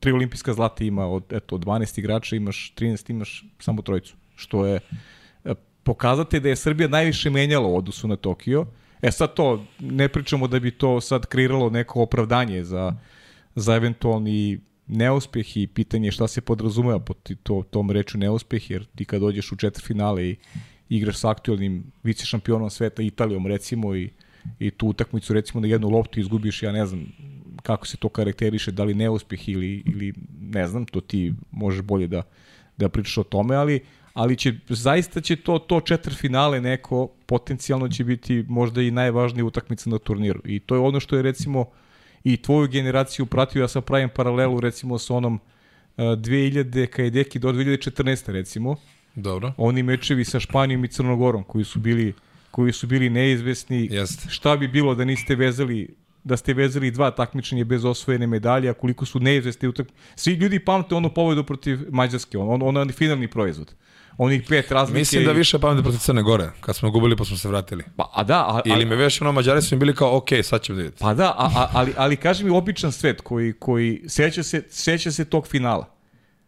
tri olimpijska zlata ima, od, eto, od 12 igrača imaš, 13 imaš samo trojicu. Što je, pokazate da je Srbija najviše menjala u odnosu na Tokio. E sad to, ne pričamo da bi to sad kreiralo neko opravdanje za, za eventualni neuspeh i pitanje šta se podrazumeva pod to, tom reču neuspeh, jer ti kad dođeš u četvrfinale i igraš sa aktualnim vice šampionom sveta Italijom recimo i, i tu utakmicu recimo na jednu loptu izgubiš, ja ne znam kako se to karakteriše, da li neuspeh ili, ili ne znam, to ti možeš bolje da, da pričaš o tome, ali ali će, zaista će to, to četvrfinale neko potencijalno će biti možda i najvažnija utakmica na turniru. I to je ono što je recimo i tvoju generaciju pratio, ja sam pravim paralelu recimo sa onom uh, 2000 kad je Deki do 2014. recimo. Dobro. Oni mečevi sa Španijom i Crnogorom koji su bili koji su bili neizvesni. Jeste. Šta bi bilo da niste vezali da ste vezali dva takmičenja bez osvojene medalje, a koliko su neizvesni utak... Svi ljudi pamte onu pobedu protiv Mađarske, on, on, on finalni proizvod. Onih pet razlike... Mislim da više pamte protiv Crne Gore, kad smo gubili pa smo se vratili. Pa, a da, a, Ili me veš ono, Mađari su mi bili kao, ok, sad ćemo da vidjeti. Pa da, a, a, ali, ali kaži mi običan svet koji, koji seća, se, seća se tog finala.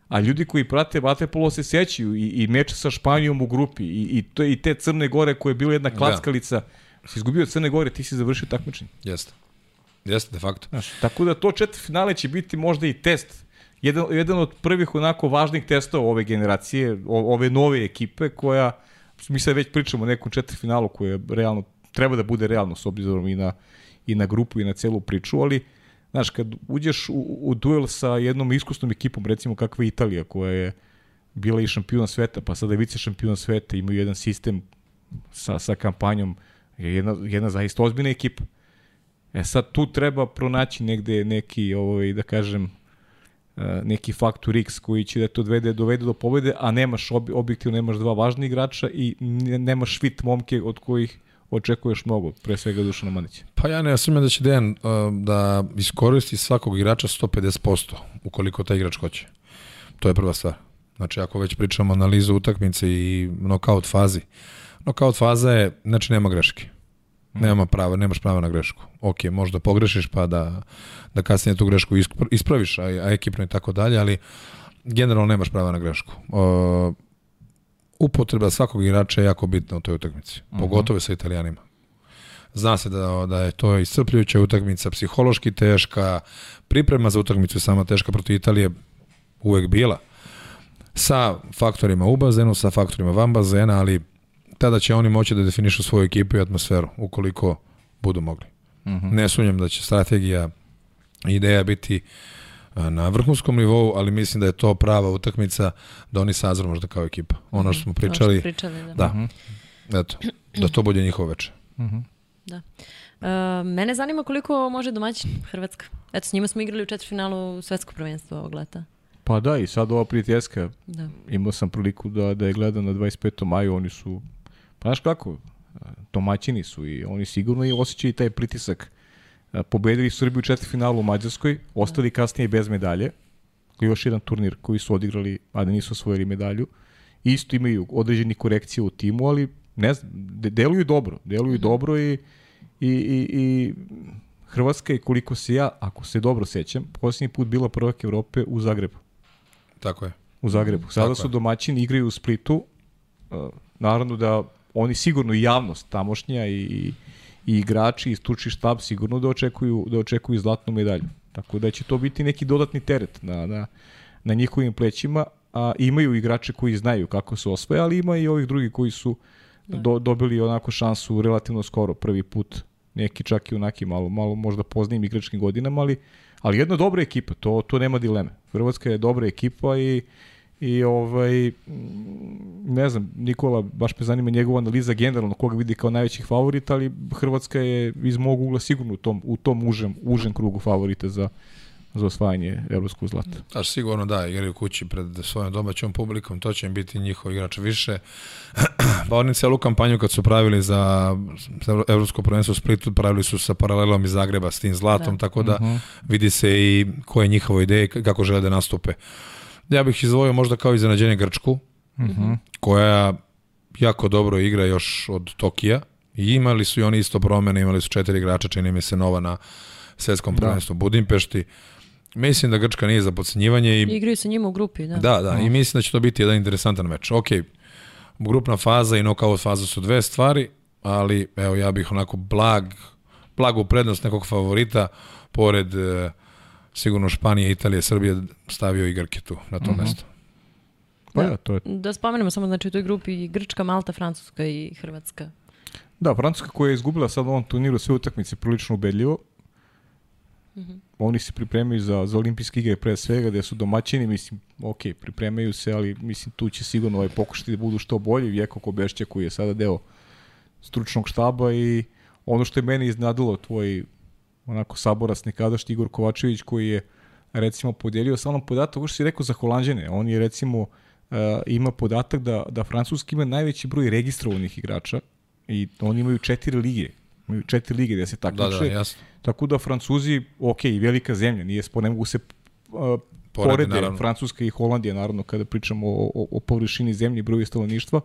A ljudi koji prate Vatepolo se sećaju i, i meča sa Španijom u grupi i, i, to, i te Crne Gore koje je bila jedna klackalica. Da. Si izgubio Crne Gore, ti si završio takmičenje. Jeste. Jeste, de facto. Znaš, tako da to četiri finale će biti možda i test. Jedan, jedan od prvih onako važnih testova ove generacije, o, ove nove ekipe koja, mi sad već pričamo o nekom četiri finalu koje realno, treba da bude realno s obzirom i na, i na grupu i na celu priču, ali znaš, kad uđeš u, u duel sa jednom iskusnom ekipom, recimo kakva je Italija, koja je bila i šampion sveta, pa sada je vice šampion sveta, imaju jedan sistem sa, sa kampanjom, je jedna, jedna zaista ozbiljna ekipa. E sad tu treba pronaći negde neki, ovaj, da kažem, neki faktor X koji će da to dovede, dovede do pobede, a nemaš ob, objektivno nemaš dva važna igrača i nemaš švit momke od kojih očekuješ mnogo, pre svega Dušana Manića. Pa ja ne sumnjam da će Dejan uh, da iskoristi svakog igrača 150% ukoliko taj igrač hoće. To je prva stvar. Znači ako već pričamo analizu utakmice i knockout fazi, knockout faza je, znači nema greške. Nema prava, nemaš prava na grešku. Ok, možda pogrešiš pa da, da kasnije tu grešku ispraviš, a, a ekipno i tako dalje, ali generalno nemaš prava na grešku. Uh, upotreba svakog igrača je jako bitna u toj utakmici, uh -huh. pogotovo sa italijanima. Zna se da, da je to iscrpljujuća utakmica, psihološki teška, priprema za utakmicu sama teška protiv Italije uvek bila. Sa faktorima u bazenu, sa faktorima van bazena, ali tada će oni moći da definišu svoju ekipu i atmosferu, ukoliko budu mogli. Uh -huh. Ne sunjam da će strategija i ideja biti na vrhunskom nivou, ali mislim da je to prava utakmica da oni sazru možda kao ekipa. Ono što smo pričali, što pričali da. da. -huh. Eto, da to bude njihovo veče. Uh -huh. Da. Uh, mene zanima koliko može domaćin Hrvatska. Eto, s njima smo igrali u četvrfinalu svetskog prvenstva ovog leta. Pa da, i sad ova prijateljska, da. imao sam priliku da, da je gledam na 25. maju, oni su Pa znaš kako, domaćini su i oni sigurno i osjećaju taj pritisak. Pobedili Srbiju u četvrtfinalu u Mađarskoj, ostali kasnije bez medalje. Još jedan turnir koji su odigrali, a da nisu osvojili medalju. Isto imaju određeni korekcije u timu, ali ne znam, deluju dobro. Deluju mm -hmm. dobro i, i, i, i Hrvatska je koliko se ja, ako se dobro sećam, posljednji put bila prvak Evrope u Zagrebu. Tako je. U Zagrebu. Sada Tako su domaćini, igraju u Splitu. Naravno da oni sigurno i javnost tamošnja i, i, i igrači i stručni štab sigurno da očekuju, da očekuju zlatnu medalju. Tako da će to biti neki dodatni teret na, na, na njihovim plećima, a imaju igrače koji znaju kako se osvoje, ali ima i ovih drugi koji su do, dobili onako šansu relativno skoro, prvi put, neki čak i onaki malo, malo možda poznijim igračkim godinama, ali, ali jedna dobra ekipa, to, to nema dileme. Hrvatska je dobra ekipa i I ovaj, ne znam, Nikola, baš me zanima njegova analiza generalno, koga vidi kao najvećih favorita, ali Hrvatska je iz mog ugla sigurno u tom, u tom užem, užem krugu favorita za, za osvajanje evropskog zlata. Aš sigurno da, igraju kući pred svojom domaćom publikom, to će im biti njihov igrač više. pa oni celu kampanju kad su pravili za za evropsko prvenstvo u Splitu, pravili su sa paralelom iz Zagreba s tim zlatom, da. tako da uh -huh. vidi se i koje je njihova ideja i kako žele da nastupe. Ja bih izdvojio možda kao iznenađenje Grčku, uh -huh. koja jako dobro igra još od Tokija i imali su i oni isto promene, imali su četiri igrača, čini mi se nova na svetskom prvenstvu da. Budimpešti. Mislim da Grčka nije za podcenjivanje. I... Igraju sa njima u grupi, da. Da, da, uh. i mislim da će to biti jedan interesantan meč. Ok, grupna faza i knockout faza su dve stvari, ali evo ja bih onako blag, blagu prednost nekog favorita, pored e, sigurno Španije, Italije, Srbije stavio i Grke tu na to uh -huh. mesto. Pa da, ja, to je... da spomenemo samo znači u toj grupi Grčka, Malta, Francuska i Hrvatska. Da, Francuska koja je izgubila sad u ovom turniru sve utakmice prilično ubedljivo. Mm -hmm. Oni se pripremaju za, za olimpijske igre pre svega, gde su domaćini, mislim, ok, pripremaju se, ali mislim tu će sigurno ovaj pokušati da budu što bolji. Vjeko Kobešća koji je sada deo stručnog štaba i ono što je meni iznadilo tvoj onako saborac nekadašnji Igor Kovačević koji je recimo podijelio sa onom podatak, što si rekao za Holandžane, on je recimo uh, ima podatak da, da Francuski ima najveći broj registrovanih igrača i oni imaju četiri lige imaju četiri lige gde se takmiče. Da, da, jasno. Tako da Francuzi, ok, velika zemlja, nije spod, ne mogu se uh, porede, porede Francuska i Holandija, naravno, kada pričamo o, o, o površini zemlje i broju stanovništva.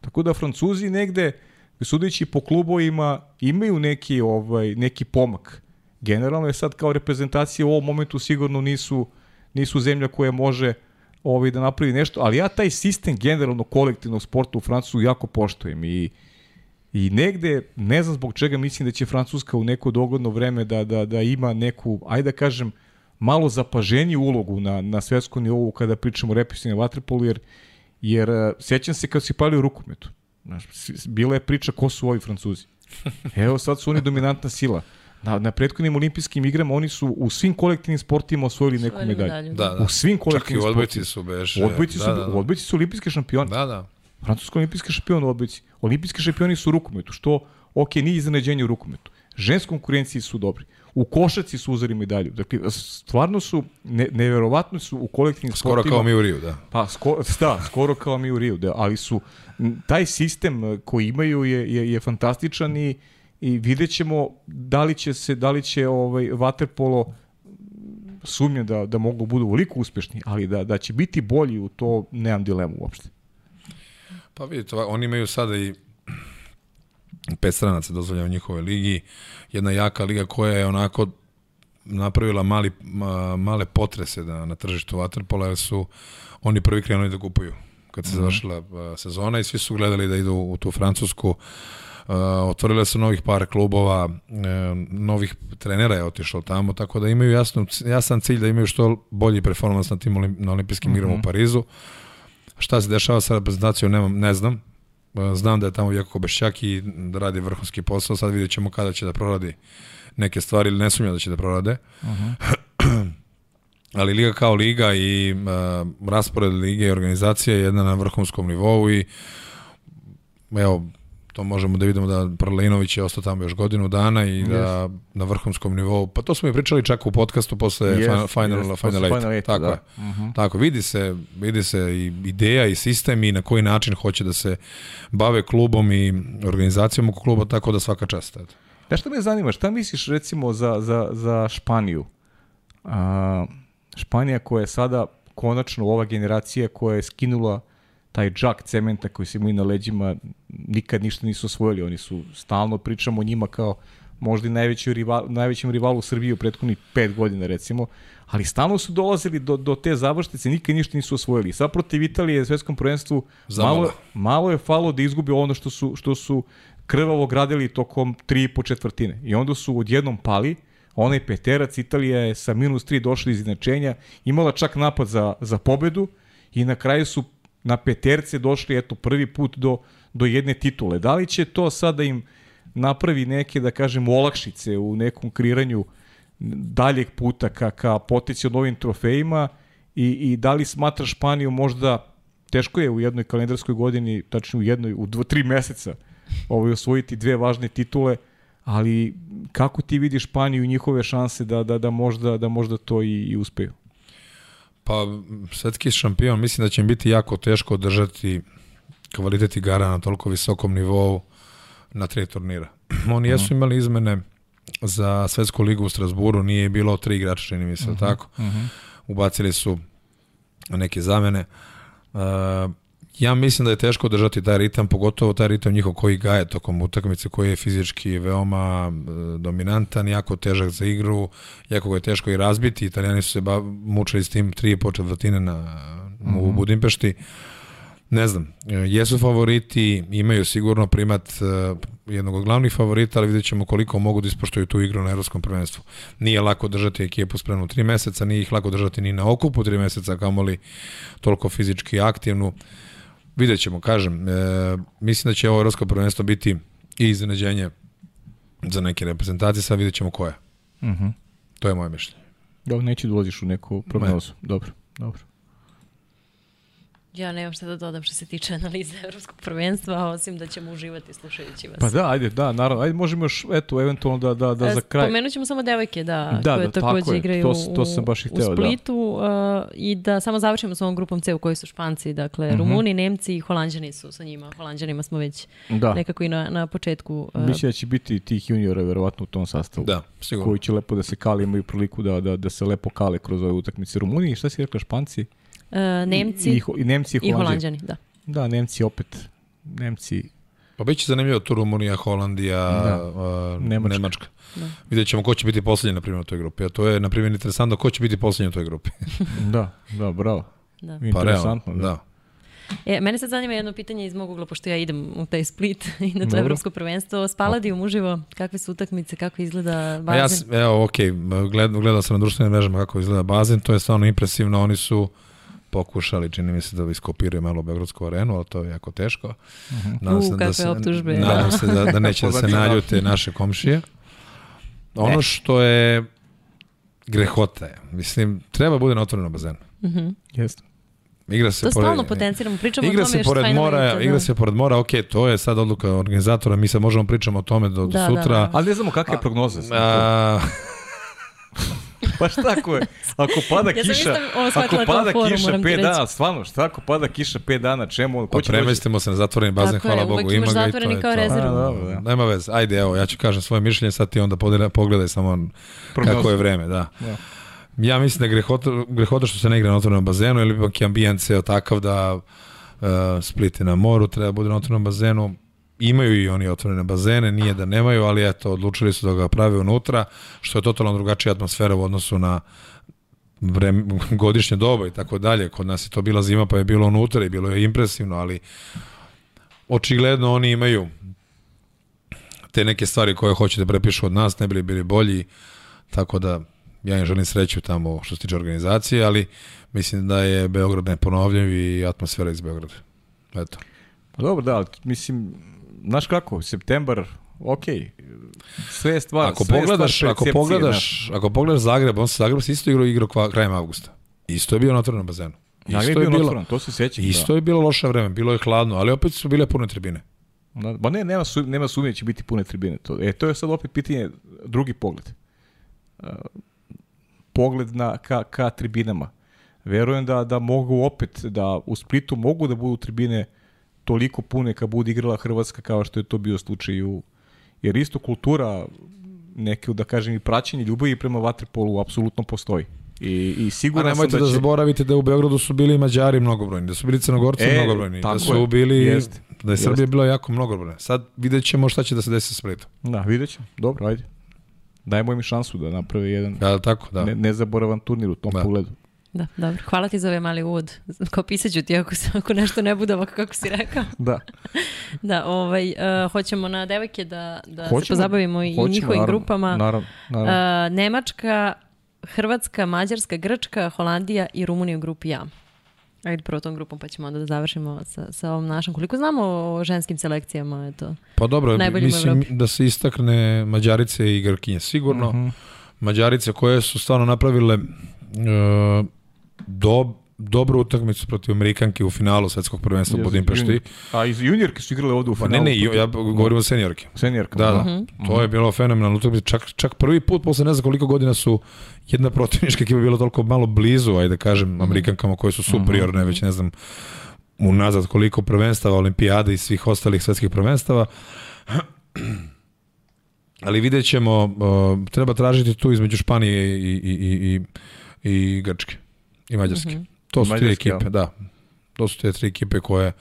Tako da Francuzi negde, sudeći po klubovima, imaju neki, ovaj, neki pomak. Generalno je sad kao reprezentacija u ovom momentu sigurno nisu, nisu zemlja koja može ovaj, da napravi nešto, ali ja taj sistem generalno kolektivnog sporta u Francusku jako poštojem i I negde, ne znam zbog čega, mislim da će Francuska u neko dogodno vreme da, da, da ima neku, ajde da kažem, malo zapaženiju ulogu na, na svetskom nivou kada pričamo o represivnom vaterpolu, jer, jer sećam se kad si palio rukometu. Znaš, bila je priča ko su ovi Francuzi. Evo sad su oni dominantna sila. Na, na prethodnim olimpijskim igrama oni su u svim kolektivnim sportima osvojili neku medalju. medalju. Da, da. U svim kolektivnim sportima. Čak i odbojci su beše. Odbojci su, da, da, da. odbojci su olimpijski šampioni. Da, da. Francuski olimpijski šampion u odbojci. Olimpijski šampioni su u rukometu, što, ok, nije iznenađenje u rukometu. Ženskom konkurenciji su dobri. U košaci su uzeli medalju. Dakle, stvarno su, ne, neverovatno su u kolektivnim skoro sportima. Skoro kao mi u Riju, da. Pa, sko, da, skoro kao mi u Riju, da. Ali su, taj sistem koji imaju je, je, je fantastičan i, i vidjet ćemo da li će se, da li će ovaj, Waterpolo sumnje da, da mogu budu veliko uspešni, ali da, da će biti bolji u to, nemam dilemu uopšte. Pa vidite, oni imaju sada i pet stranaca dozvolja u njihovoj ligi, jedna jaka liga koja je onako napravila mali, ma, male potrese da, na tržištu Waterpola, jer su oni prvi krenuli da kupuju kad se mm -hmm. završila sezona i svi su gledali da idu u tu Francusku. Uh, otvorile su novih par klubova, uh, novih trenera je otišlo tamo, tako da imaju jasno, jasan cilj da imaju što bolji performans na tim olim, na olimpijskim mm -hmm. igrama u Parizu. Šta se dešava sa reprezentacijom, nemam, ne znam. Znam da je tamo Vjeko Bešćak i da radi vrhunski posao, sad vidjet ćemo kada će da proradi neke stvari ili ne sumnja da će da prorade. Uh -huh. Ali liga kao liga i uh, raspored lige i organizacija je jedna na vrhunskom nivou i evo, to možemo da vidimo da Prlinović je ostao tamo još godinu dana i yes. da na vrhunskom nivou, pa to smo i pričali čak u podcastu posle yes, final, yes, final, final eight. Tako da. je. Uh mhm. -huh. Tako, vidi se, vidi se i ideja i sistem i na koji način hoće da se bave klubom i organizacijom oko kluba, tako da svaka čast. Ja što me zanima, šta misliš recimo za, za, za Španiju? A, Španija koja je sada konačno ova generacija koja je skinula taj džak cementa koji su imali na leđima nikad ništa nisu osvojili. Oni su, stalno pričamo o njima kao možda i najveći rival, najvećem rivalu Srbije u prethodnih pet godina recimo, ali stalno su dolazili do, do te završnice, nikad ništa nisu osvojili. Sad protiv Italije u svetskom prvenstvu malo, malo je falo da izgubi ono što su, što su krvavo gradili tokom tri i po četvrtine. I onda su odjednom pali, onaj peterac, Italija je sa minus 3 došla iz inačenja, imala čak napad za, za pobedu i na kraju su na peterce došli eto prvi put do, do jedne titule. Da li će to sada im napravi neke, da kažem, olakšice u nekom kreiranju daljeg puta ka, ka potici novim trofejima i, i da li smatra Španiju možda teško je u jednoj kalendarskoj godini, tačno u jednoj, u dva, tri meseca ovaj, osvojiti dve važne titule, ali kako ti vidiš Španiju i njihove šanse da, da, da, možda, da možda to i, i uspeju? Pa, svetski šampion, mislim da će im biti jako teško održati kvalitet igara na toliko visokom nivou na tri turnira. Oni jesu mhm. imali izmene za svetsku ligu u Strasburu, nije bilo tri igrača, čini mi se, uh mhm, -huh, tako. Uh mhm. -huh. Ubacili su neke zamene. Uh, ja mislim da je teško držati taj ritam, pogotovo taj ritam njihov koji gaje tokom utakmice, koji je fizički veoma uh, dominantan, jako težak za igru, jako ga je teško i razbiti. Italijani su se mučili s tim tri po četvrtine na, uh -huh. u Budimpešti. Uh, Ne znam, e, jesu favoriti, imaju sigurno primat uh, jednog od glavnih favorita, ali vidjet ćemo koliko mogu da ispoštuju tu igru na evropskom prvenstvu. Nije lako držati ekipu spremnu tri meseca, nije ih lako držati ni na okupu tri meseca, kamoli toliko fizički aktivnu. Vidjet ćemo, kažem, e, mislim da će ovo evropsko prvenstvo biti i iznenađenje za neke reprezentacije, sad vidjet ćemo koja. Uh mhm. -huh. To je moje mišljenje. Dobro, neće da u neku prognozu. Dobro, dobro. Ja nemam šta da dodam što se tiče analize evropskog prvenstva, osim da ćemo uživati slušajući vas. Pa da, ajde, da, naravno. Ajde, možemo još, eto, eventualno da, da, da e, za kraj. Pomenut ćemo samo devojke, da, da koje da, takođe igraju to, to sam baš i hteo, u Splitu da. uh, i da samo završimo s ovom grupom C u kojoj su Španci, dakle, mm -hmm. Rumuni, Nemci i Holandjani su sa njima. Holandjanima smo već da. nekako i na, na početku. Uh, Mislim da će biti tih juniora verovatno u tom sastavu. Da, sigurno. Koji će lepo da se kali, imaju priliku da, da, da se lepo kale kroz ove utakmice. Rumuni, šta si rekla, Španci? Uh, Nemci i, i, i Nemci i Holandjani. da. Da, Nemci opet. Nemci Pa biće zanimljivo tu Rumunija, Holandija, da. uh, Nemačka. Nemačka. Da. Vidjet ćemo ko će biti poslednji, na primjer, u toj grupi. A to je, na primjer, interesantno ko će biti poslednji u toj grupi. da, da, bravo. Da. Interesantno, pa, da. da. E, mene sad zanima jedno pitanje iz mog ugla, pošto ja idem u taj split i na to Dobro. evropsko prvenstvo. Spaladijum uživo, kakve su utakmice, kako izgleda bazen? Ja, evo, ok, gled, gledao sam na društvenim mrežama kako izgleda bazen, to je stvarno impresivno, oni su pokušali, čini mi se da iskopiraju malo Beogradsku arenu, ali to je jako teško. Uh -huh. Nadam se, da se, optužbe. Nadam se da, da neće da se naljute naše komšije. Ono što je grehota je, mislim, treba bude na otvorenom bazenu. Uh -huh. Jeste. Igra se to pored, stalno potenciramo, pričamo igra o tome se pored mora, da. Igra se pored mora, ok, to je sad odluka organizatora, mi sad možemo pričamo o tome do, do da, sutra. Da, da. Ali ne znamo kakve prognoze. A, pa šta ako je? Ako pada ja kiša, ako pada forum, kiša 5 dana, stvarno, šta ako pada kiša 5 dana, čemu? Pa premestimo se na zatvoreni bazen, Tako hvala je, Bogu, ima ga i to je kao rezervu. A, dobro, da. Nema veze, ajde, evo, ja ću kažem svoje mišljenje, sad ti onda pogledaj samo kako je vreme, da. Ja. Ja mislim da je grehota, grehota što se ne igra na otvorenom bazenu, ili ipak je ambijent ceo takav da uh, Split na moru, treba da bude na otvorenom bazenu, imaju i oni otvorene bazene, nije da nemaju, ali eto, odlučili su da ga prave unutra, što je totalno drugačija atmosfera u odnosu na vreme, godišnje doba i tako dalje. Kod nas je to bila zima pa je bilo unutra i bilo je impresivno, ali očigledno oni imaju te neke stvari koje hoće da prepišu od nas, ne bili bili bolji, tako da ja im želim sreću tamo što se tiče organizacije, ali mislim da je Beograd neponovljiv i atmosfera iz Beograda. Eto. Pa dobro, da, mislim, znaš kako, septembar, ok, sve je stvar, ako sve pogledaš, stvar ako pogledaš, ako pogledaš Zagreb, on se Zagreb se isto igrao igrao krajem avgusta. Isto je bio na otvorenom bazenu. Isto je, bio otvoren, to se sećam. Isto da. je bilo loše vreme, bilo je hladno, ali opet su bile pune tribine. Da, ba ne, nema, su, nema sumnje da će biti pune tribine. To, e, to je sad opet pitanje, drugi pogled. Uh, pogled na, ka, ka tribinama. Verujem da, da mogu opet, da u Splitu mogu da budu tribine toliko pune kad bude igrala Hrvatska kao što je to bio slučaj u... Jer isto kultura neke, da kažem, i praćenje ljubavi prema vaterpolu apsolutno postoji. I, i sigurno sam da, da će... zaboravite da u Beogradu su bili Mađari mnogobrojni, da su bili Crnogorci e, mnogobrojni, da su bili, jest, da je Srbija bila jako mnogobrojna. Sad vidjet ćemo šta će da se desi sa Splitom. Da, vidjet ćemo. Dobro, ajde. dajmo im šansu da naprave jedan Da, tako, da. ne, nezaboravan turnir u tom Da. pogledu. Da, dobro. Hvala ti za ovaj mali uvod. Kao pisat ću ti ako, se- ako nešto ne bude ovako kako si rekao. Da. Da, ovaj, uh, hoćemo na devojke da, da se Hoćemo, pozabavimo i hoćemo, njihovim naravno, grupama. Naravno, naravno. Uh, Nemačka, Hrvatska, Mađarska, Grčka, Holandija i Rumunija u grupi A. Ajde prvo tom grupom pa ćemo onda da završimo sa, sa ovom našom. Koliko znamo o ženskim selekcijama? Eto. Pa dobro, Najboljim mislim Evropi. da se istakne Mađarice i Grkinje. Sigurno, Mhm. Mađarice koje su stvarno napravile e, dob, dobru utakmicu protiv Amerikanke u finalu svetskog prvenstva u Budimpešti. A iz juniorke su igrale ovde u Pa finalu. ne, ne, ja govorim o seniorke. Seniorka. Da, da. Mhm. To je bilo fenomenalno utakmica. Čak, čak prvi put posle ne znam koliko godina su jedna protivnička ekipa bila toliko malo blizu, ajde da kažem, Amerikankama koje su superiorne, već ne znam unazad koliko prvenstava, olimpijade i svih ostalih svetskih prvenstava. Ali vidjet ćemo, uh, treba tražiti tu između Španije i, i, i, i, i Grčke i Mađarske. To su tri Mađarske, ekipe, ja. da. To su te tri ekipe koje,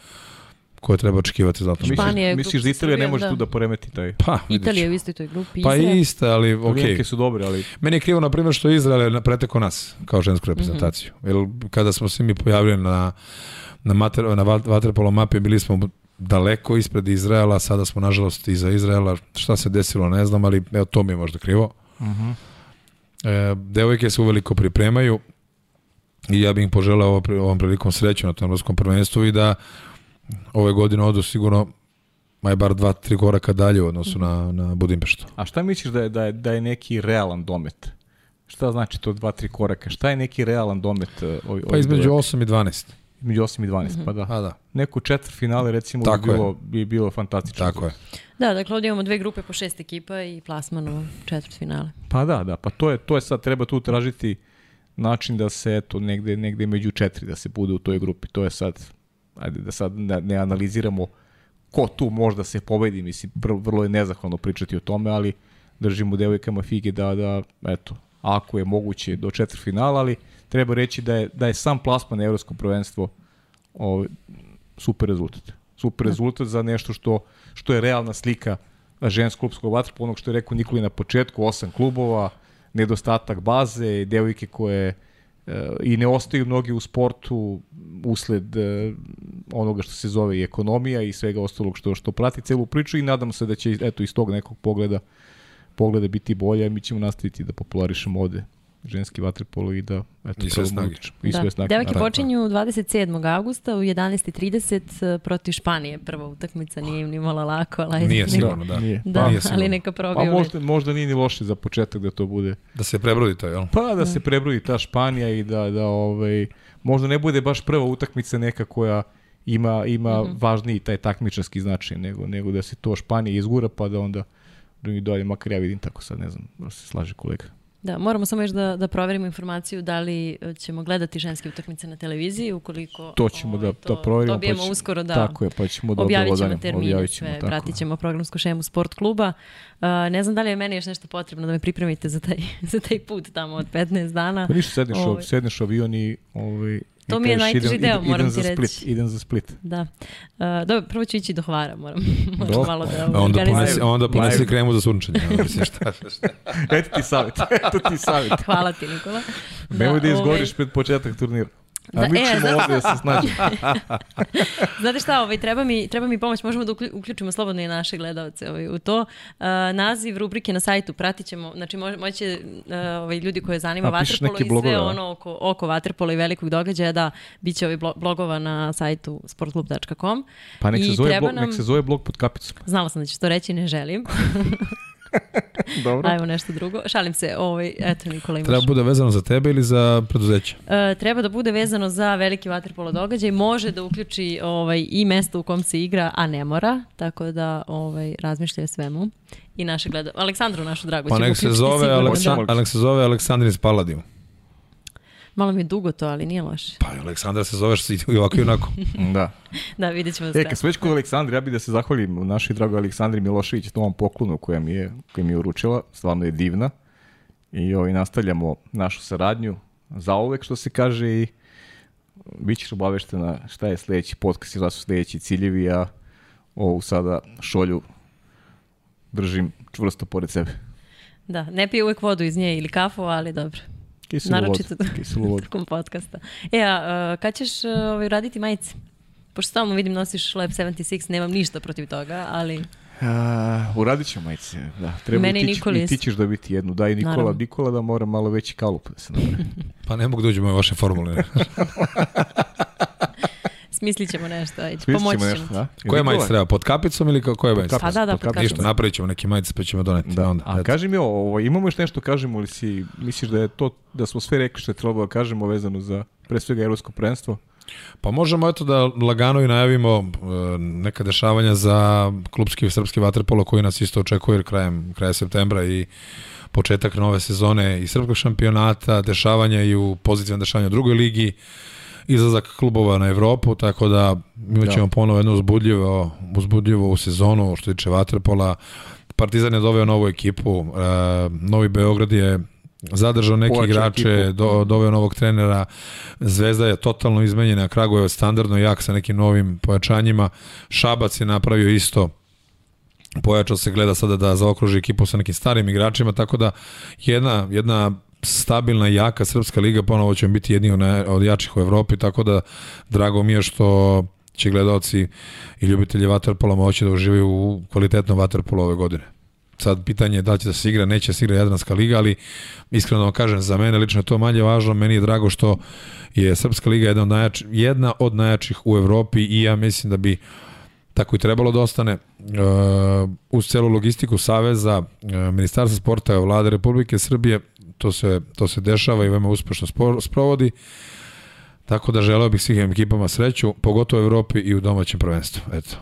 koje treba očekivati zato što. Španija je Misliš, misliš da Italija ne može da. tu da poremeti taj... Pa, Italija u istoj toj grupi. Pa Izrael. iste, ali okej. Italijanke su dobre, ali Meni je krivo, na primjer, što Izrael je preteko nas kao žensku reprezentaciju. Mm -hmm. Jer kada smo se mi pojavili na, na, mater, na vat- vaterpolo mapi, bili smo daleko ispred Izraela, sada smo nažalost iza Izraela. Šta se desilo, ne znam, ali evo, to mi je možda krivo. E, devojke se uveliko pripremaju i ja bih im poželeo ovo, ovom prilikom sreću na tom evropskom prvenstvu i da ove godine odu sigurno maj bar dva, tri koraka dalje u odnosu na, na Budimpeštu. A šta misliš da je, da je, da je neki realan domet? Šta znači to dva, tri koraka? Šta je neki realan domet? uh, Ov, Pa između 8 i 12. između 8 i 12, pa da. A da, Neku četvr finale recimo Tako bi je. bilo, bi bilo fantastično. tako je. Da, dakle ovdje imamo dve grupe po šest ekipa i plasman u četvrt finale. Pa da, da, pa to je, to je sad, treba tu tražiti način da se, eto, negde, negde među četiri da se bude u toj grupi. To je sad, ajde da sad ne, analiziramo ko tu možda se pobedi, mislim, vrlo je nezahvalno pričati o tome, ali držimo devojkama fige da, da, eto, ako je moguće do četiri finala, ali treba reći da je, da je sam plasman na evropsko prvenstvo ovaj, super rezultat. Super rezultat za nešto što, što je realna slika ženskog klubskog vaterpola, onog što je rekao Nikoli na početku, osam klubova, nedostatak baze, devojke koje e, i ne ostaju mnogi u sportu usled e, onoga što se zove i ekonomija i svega ostalog što što prati celu priču i nadam se da će eto iz tog nekog pogleda pogleda biti bolje, mi ćemo nastaviti da popularišemo ovde ženski vaterpolo i da eto I sve snage. I da. sve snage. Devojke naravno. počinju 27. augusta u 11.30 protiv Španije. Prva utakmica nije im ni malo lako, ali Nije neka- sigurno, da. Nije. Da, Nije sigurno. ali neka Pa probiju. možda, možda nije ni loše za početak da to bude. Da se prebrodi to, jel? Pa da se prebroji ta Španija i da, da ovaj, možda ne bude baš prva utakmica neka koja ima, ima Mhm. važniji taj takmičarski značaj, nego, nego da se to Španija izgura pa da onda da mi dalje, makar ja vidim tako sad, ne znam, da se slaže kolega. Da, moramo samo još da, da proverimo informaciju da li e, ćemo gledati ženske utakmice na televiziji, ukoliko To ćemo da, ovaj, da proverimo. dobijemo pa će- uskoro da Tako je, pa ćemo da objavit ćemo termine, objavit ćemo, sve, tako pratit ćemo programsku šemu sport kluba. Uh, ne znam da li je meni još nešto potrebno da me pripremite za taj, za taj put tamo od 15 dana. Pa ništa, sedneš, Ovaj. sedneš avion i ovaj, To mi je najteži idem, deo, idem, moram idem ti za reći. Split, idem za Split. Da. Uh, dobro, prvo ću ići do Hvara, moram, moram Dobro. malo da A onda ponesi, onda ponesi kremu za sunčanje. mislim, šta, šta. Eto ti savjet, eto ti savjet. Hvala ti, Nikola. Nemoj da ovaj, izgoriš pred početak turnira. A Da, mi e, ćemo ovdje da se snađemo. Znate šta, ovaj, treba, mi, treba mi pomoć, možemo da uklju- uključimo slobodno i naše gledalce ovaj, u to. Uh, naziv rubrike na sajtu pratit ćemo, znači mož, moće uh, ovaj, ljudi koje zanima A, vaterpolo i sve a? ono oko, oko vaterpola i velikog događaja, da, bit će blo- blogova na sajtu sportklub.com. Pa nek se, I zove blog, nam- nek se zove blog pod kapicom. Znala sam da ćeš to reći, ne želim. Dobro. Ajmo nešto drugo. Šalim se, ovaj, eto Nikola imaš. Treba bude vezano za tebe ili za preduzeće? E, treba da bude vezano za veliki vaterpolo događaj, može da uključi ovaj, i mesto u kom se igra, a ne mora, tako da ovaj, razmišlja o svemu. I naše gleda... Aleksandru, našu dragu, Pa nek se zove, da. nek se zove Aleksandrin Paladiju. Malo mi je dugo to, ali nije loše. Pa i Aleksandra se zoveš i ovako i onako. Da. Da, vidjet ćemo sve. E, kad smo već kod Aleksandra, ja bih da se zahvalim našoj dragoj Aleksandri Milošević tom poklonu koja mi je, koja mi je uručila. Stvarno je divna. I ovaj, nastavljamo našu saradnju za uvek, što se kaže, i bit ćeš obaveštena šta je sledeći podcast i šta su sledeći ciljevi, a ovu sada šolju držim čvrsto pored sebe. Da, ne pije uvek vodu iz nje ili kafu, ali dobro. Kiselu Naročito vodu. Kiselu vodu. tokom podcasta. E, a uh, kad ćeš uh, ovaj, raditi majice? Pošto stalno vidim nosiš Lab 76, nemam ništa protiv toga, ali A, uradit ćemo majice, da. Treba Mene i Nikoli i ti ćeš dobiti jednu. Daj Nikola, Naravno. Nikola da mora malo veći kalup da se napravi. Pa ne mogu da uđemo u vaše formule. smislit ćemo nešto, ajde, pomoći ćemo nešto, da? Koje majice treba? Pod kapicom ili ko- koje majice? Pa da, da, pod kapicom. Ništa, napravit ćemo neke majice pa ćemo doneti. Da. Onda, A eto. kaži mi ovo, imamo još nešto kažemo ili si misliš da je to da smo sve rekli što je trebalo da kažemo vezano za pre svega evropsko prvenstvo? Pa možemo eto da lagano i najavimo e, neka dešavanja za klubski srpski vaterpolo koji nas isto očekuje krajem, kraja septembra i početak nove sezone i srpskog šampionata, dešavanja i u pozitivnom dešavanju u drugoj ligi, izlazak klubova na Evropu, tako da imat ćemo Da. ponovo jednu uzbudljivo, uzbudljivo u sezonu što tiče vaterpola. Partizan je doveo novu ekipu, e, Novi Beograd je zadržao neke Pojačao igrače, ekipu. do, doveo novog trenera, Zvezda je totalno izmenjena, Kragujevac standardno jak sa nekim novim pojačanjima, Šabac je napravio isto, pojačao se, gleda sada da zaokruži ekipu sa nekim starim igračima, tako da jedna, jedna stabilna, jaka srpska liga, ponovo ćemo biti jedni od, jačih u Evropi, tako da drago mi je što će gledalci i ljubitelji vaterpola moći da uživaju u kvalitetnom vaterpolu ove godine. Sad pitanje je da će da se igra, neće da se igra Jadranska liga, ali iskreno vam kažem, za mene lično je to manje važno, meni je drago što je Srpska liga jedna od, najjači, jedna od najjačih u Evropi i ja mislim da bi tako i trebalo da ostane uh, uz celu logistiku Saveza, uh, Ministarstva sporta, vlade Republike Srbije, to se, to se dešava i veoma uspešno sprovodi. Tako da želeo bih svih ekipama sreću, pogotovo u Evropi i u domaćem prvenstvu. Eto.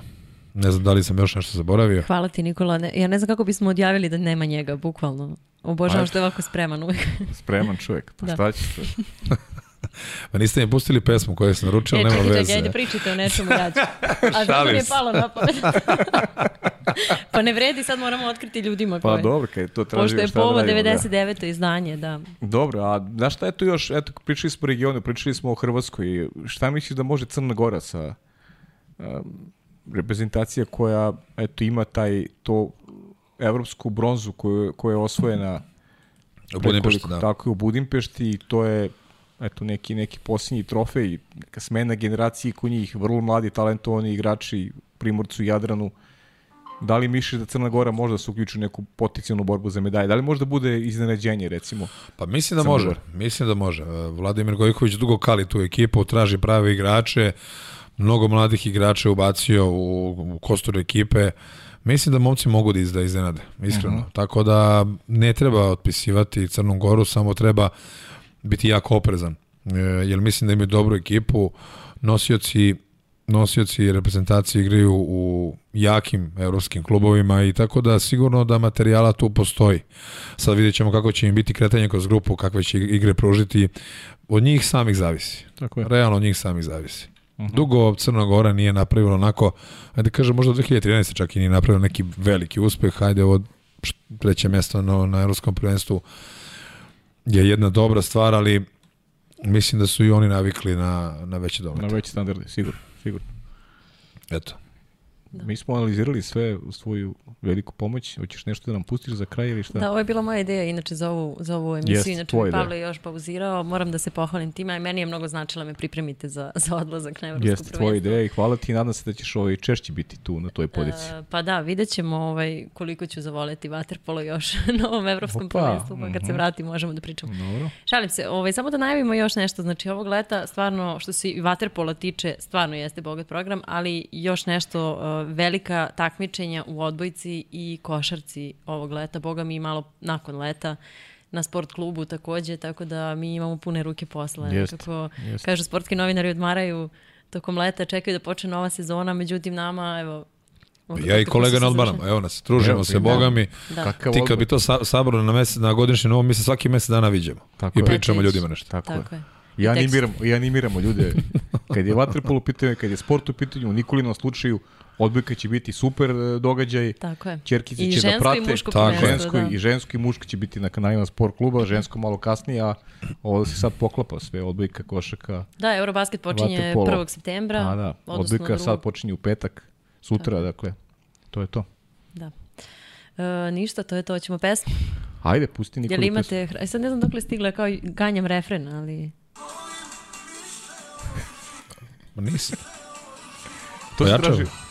Ne znam da li sam još nešto zaboravio. Hvala ti Nikola. Ne, ja ne znam kako bismo odjavili da nema njega, bukvalno. Obožavam što je ovako spreman uvek. Spreman čovjek. Pa Da. šta će čovjek? Pa niste mi pustili pesmu koju sam naručio, E, nema čekaj, veze. čekaj, ajde pričajte o nečemu ja ću. A zato mi je palo na pamet. pa ne vredi, sad moramo otkriti ljudima Pa koje. dobro, kad je to tražio Pošto je šta da povo radimo, da. 99. izdanje, da. Dobro, a znaš šta je tu još, eto, pričali smo o regionu, pričali smo o Hrvatskoj, šta misliš da može Crna Gora sa um, reprezentacija koja, eto, ima taj, to evropsku bronzu koju, koja je osvojena U Budimpešti, da. Tako je u Budimpešti i to je eto neki neki posljednji trofej, neka smena generacije kod njih, vrlo mladi talentovani igrači Primorcu i Jadranu. Da li misliš da Crna Gora može da se uključi u neku potencijalnu borbu za medalje? Da li može da bude iznenađenje recimo? Pa mislim da Crna može, Gora. mislim da može. E, Vladimir Gojković dugo kali tu ekipu, traži prave igrače, mnogo mladih igrača je ubacio u, u kostur ekipe. Mislim da momci mogu da izda iznenade, iskreno. Tako da ne treba otpisivati Crnu Goru, samo treba biti jako oprezan. E, jer mislim da imaju dobru ekipu, nosioci nosioci reprezentacije igraju u jakim evropskim klubovima i tako da sigurno da materijala tu postoji. Sad vidjet ćemo kako će im biti kretanje kroz grupu, kakve će igre pružiti. Od njih samih zavisi. Tako je. Realno od njih samih zavisi. Dugo Crna Gora nije napravila onako, ajde kažem možda 2013. čak i nije napravila neki veliki uspeh, ajde ovo treće mesto na, na evropskom prvenstvu je jedna dobra stvar, ali mislim da su i oni navikli na, na veće Na domete. veći standarde, sigurno, sigurno. Eto. Da. Mi smo analizirali sve u svoju veliku pomoć. Hoćeš nešto da nam pustiš za kraj ili šta? Da, ovo je bila moja ideja inače za ovu, za ovu emisiju. Jeste, inače mi. Pavle još pauzirao. Moram da se pohvalim time, a meni je mnogo značilo da me pripremite za, za odlazak na evropsko Jeste tvoja ideja i hvala ti nadam se da ćeš ovaj češće biti tu na toj poziciji. E, pa da, vidjet ćemo ovaj, koliko ću zavoleti vaterpolo još na ovom evropskom Opa, prvenstvu, pa kad se mhm. vratim možemo da pričamo. Dobro. Šalim se, ovaj, samo da najavimo još nešto, znači ovog leta stvarno, što se i vaterpola tiče, stvarno jeste bogat program, ali još nešto, uh, velika takmičenja u odbojci i košarci ovog leta, boga mi malo nakon leta, na sport klubu takođe, tako da mi imamo pune ruke posla. Jeste, Nekako, jeste. kažu, sportski novinari odmaraju tokom leta, čekaju da počne nova sezona, međutim nama, evo, ovdje Ja i kolega odmaramo, završili. evo nas, družimo Evo, se, da. boga mi. Da. Ti kad odbor? bi to sa, sabrali na, mesec, na godišnji novo, mi se svaki mesec dana viđemo. Tako I je. pričamo je. ljudima nešto. Tako, Tako je. je. I animiramo, i animiramo ljude. Kad je vaterpolo u pitanju, kad je sport u pitanju, u Nikolinom slučaju, odbojka će biti super e, događaj. Tako je. Ćerkice I će da prate. i muško Tako žensko da. i žensko i muško će biti na kanalima sport kluba, žensko malo kasnije, a ovo se sad poklapa sve, odbojka, košaka. Da, Eurobasket počinje Vaterpolo. 1. septembra. A da, odbojka sad drugog. počinje u petak, sutra, dakle, to je to. Da. E, ništa, to je to. Hoćemo pesmu. Ajde, pusti Nikoli. Jel imate, e, sad ne znam dok je stigla kao ganjam refren, ali... Ma nisi. To se Pojačao. traži.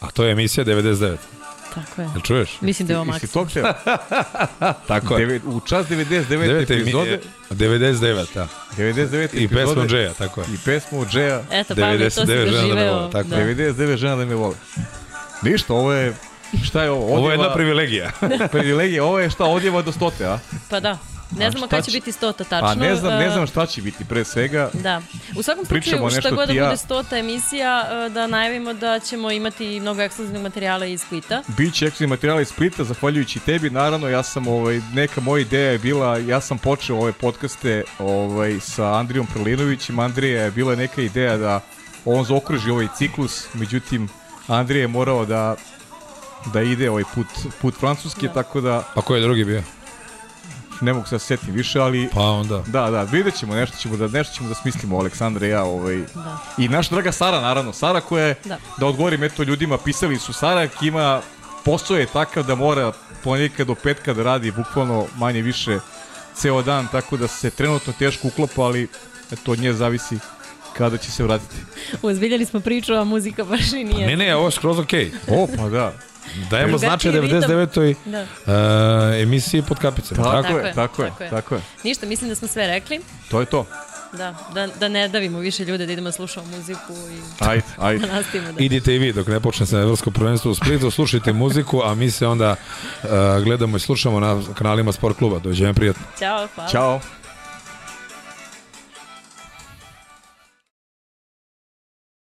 A to je emisija 99. Tako je. Jel čuješ? Mislim da je ovo Jesi maks. tog teo? Tako je. Deve- U čas 99. 9. epizode, 99, da. 99. I epizode, Džeja, tako je. I pesmu Džeja, Eto, Pavle, to si 99 žena da me doživeo. vole, tako da. je. 99 žena da me vole. Ništa, ovo je, šta je ovo? Ovo je jedna Odjeva- privilegija. privilegija, ovo je šta, odjeva do stote, a? Pa da. Ne znamo kada će će- biti stota tačno. A ne znam, ne e, znam šta će biti pre svega. Da. U svakom slučaju, šta god da ja. bude stota emisija, e, da najavimo da ćemo imati mnogo ekskluzivnog materijala iz Splita. Biće ekskluzivni materijal iz Splita, zahvaljujući tebi, naravno, ja sam, ovaj, neka moja ideja je bila, ja sam počeo ove podcaste ovaj, sa Andrijom Prlinovićem, Andrija je bila neka ideja da on zaokruži ovaj ciklus, međutim, Andrija je morao da da ide ovaj put, put Francuske, Da. tako da A ko je drugi bio? Ne mogu se da setim više, ali Pa onda. da, da, vidjet ćemo, nešto ćemo da, nešto ćemo da smislimo, Aleksandra i ja, ovaj, Da. I naša draga Sara, naravno. Sara koja je, da, Da. odgovorim eto ljudima, pisali su Sara ima, posao je takav da mora ponekad do petka da radi bukvalno manje više ceo dan, tako da se trenutno teško uklapa, ali eto od nje zavisi kada će se vratiti. Uzbiljali smo priču, a muzika baš i nije. Ne, ne, ovo je skroz okej. O, pa da. Dajemo značaj ritam. 99. Da. Uh, emisiji pod kapicama. Tako, Tako? je, tako je, tako je. tako je. Ništa, mislim da smo sve rekli. To je to. Da, da, da ne davimo više ljude, da idemo da slušamo muziku i Ajde, ajde. da nastavimo da... Idite i vi dok ne počne se evropsko prvenstvo u Splitu, slušajte muziku, a mi se onda uh, gledamo i slušamo na kanalima Sport kluba. Dođe prijatno. Ćao, hvala. Ćao.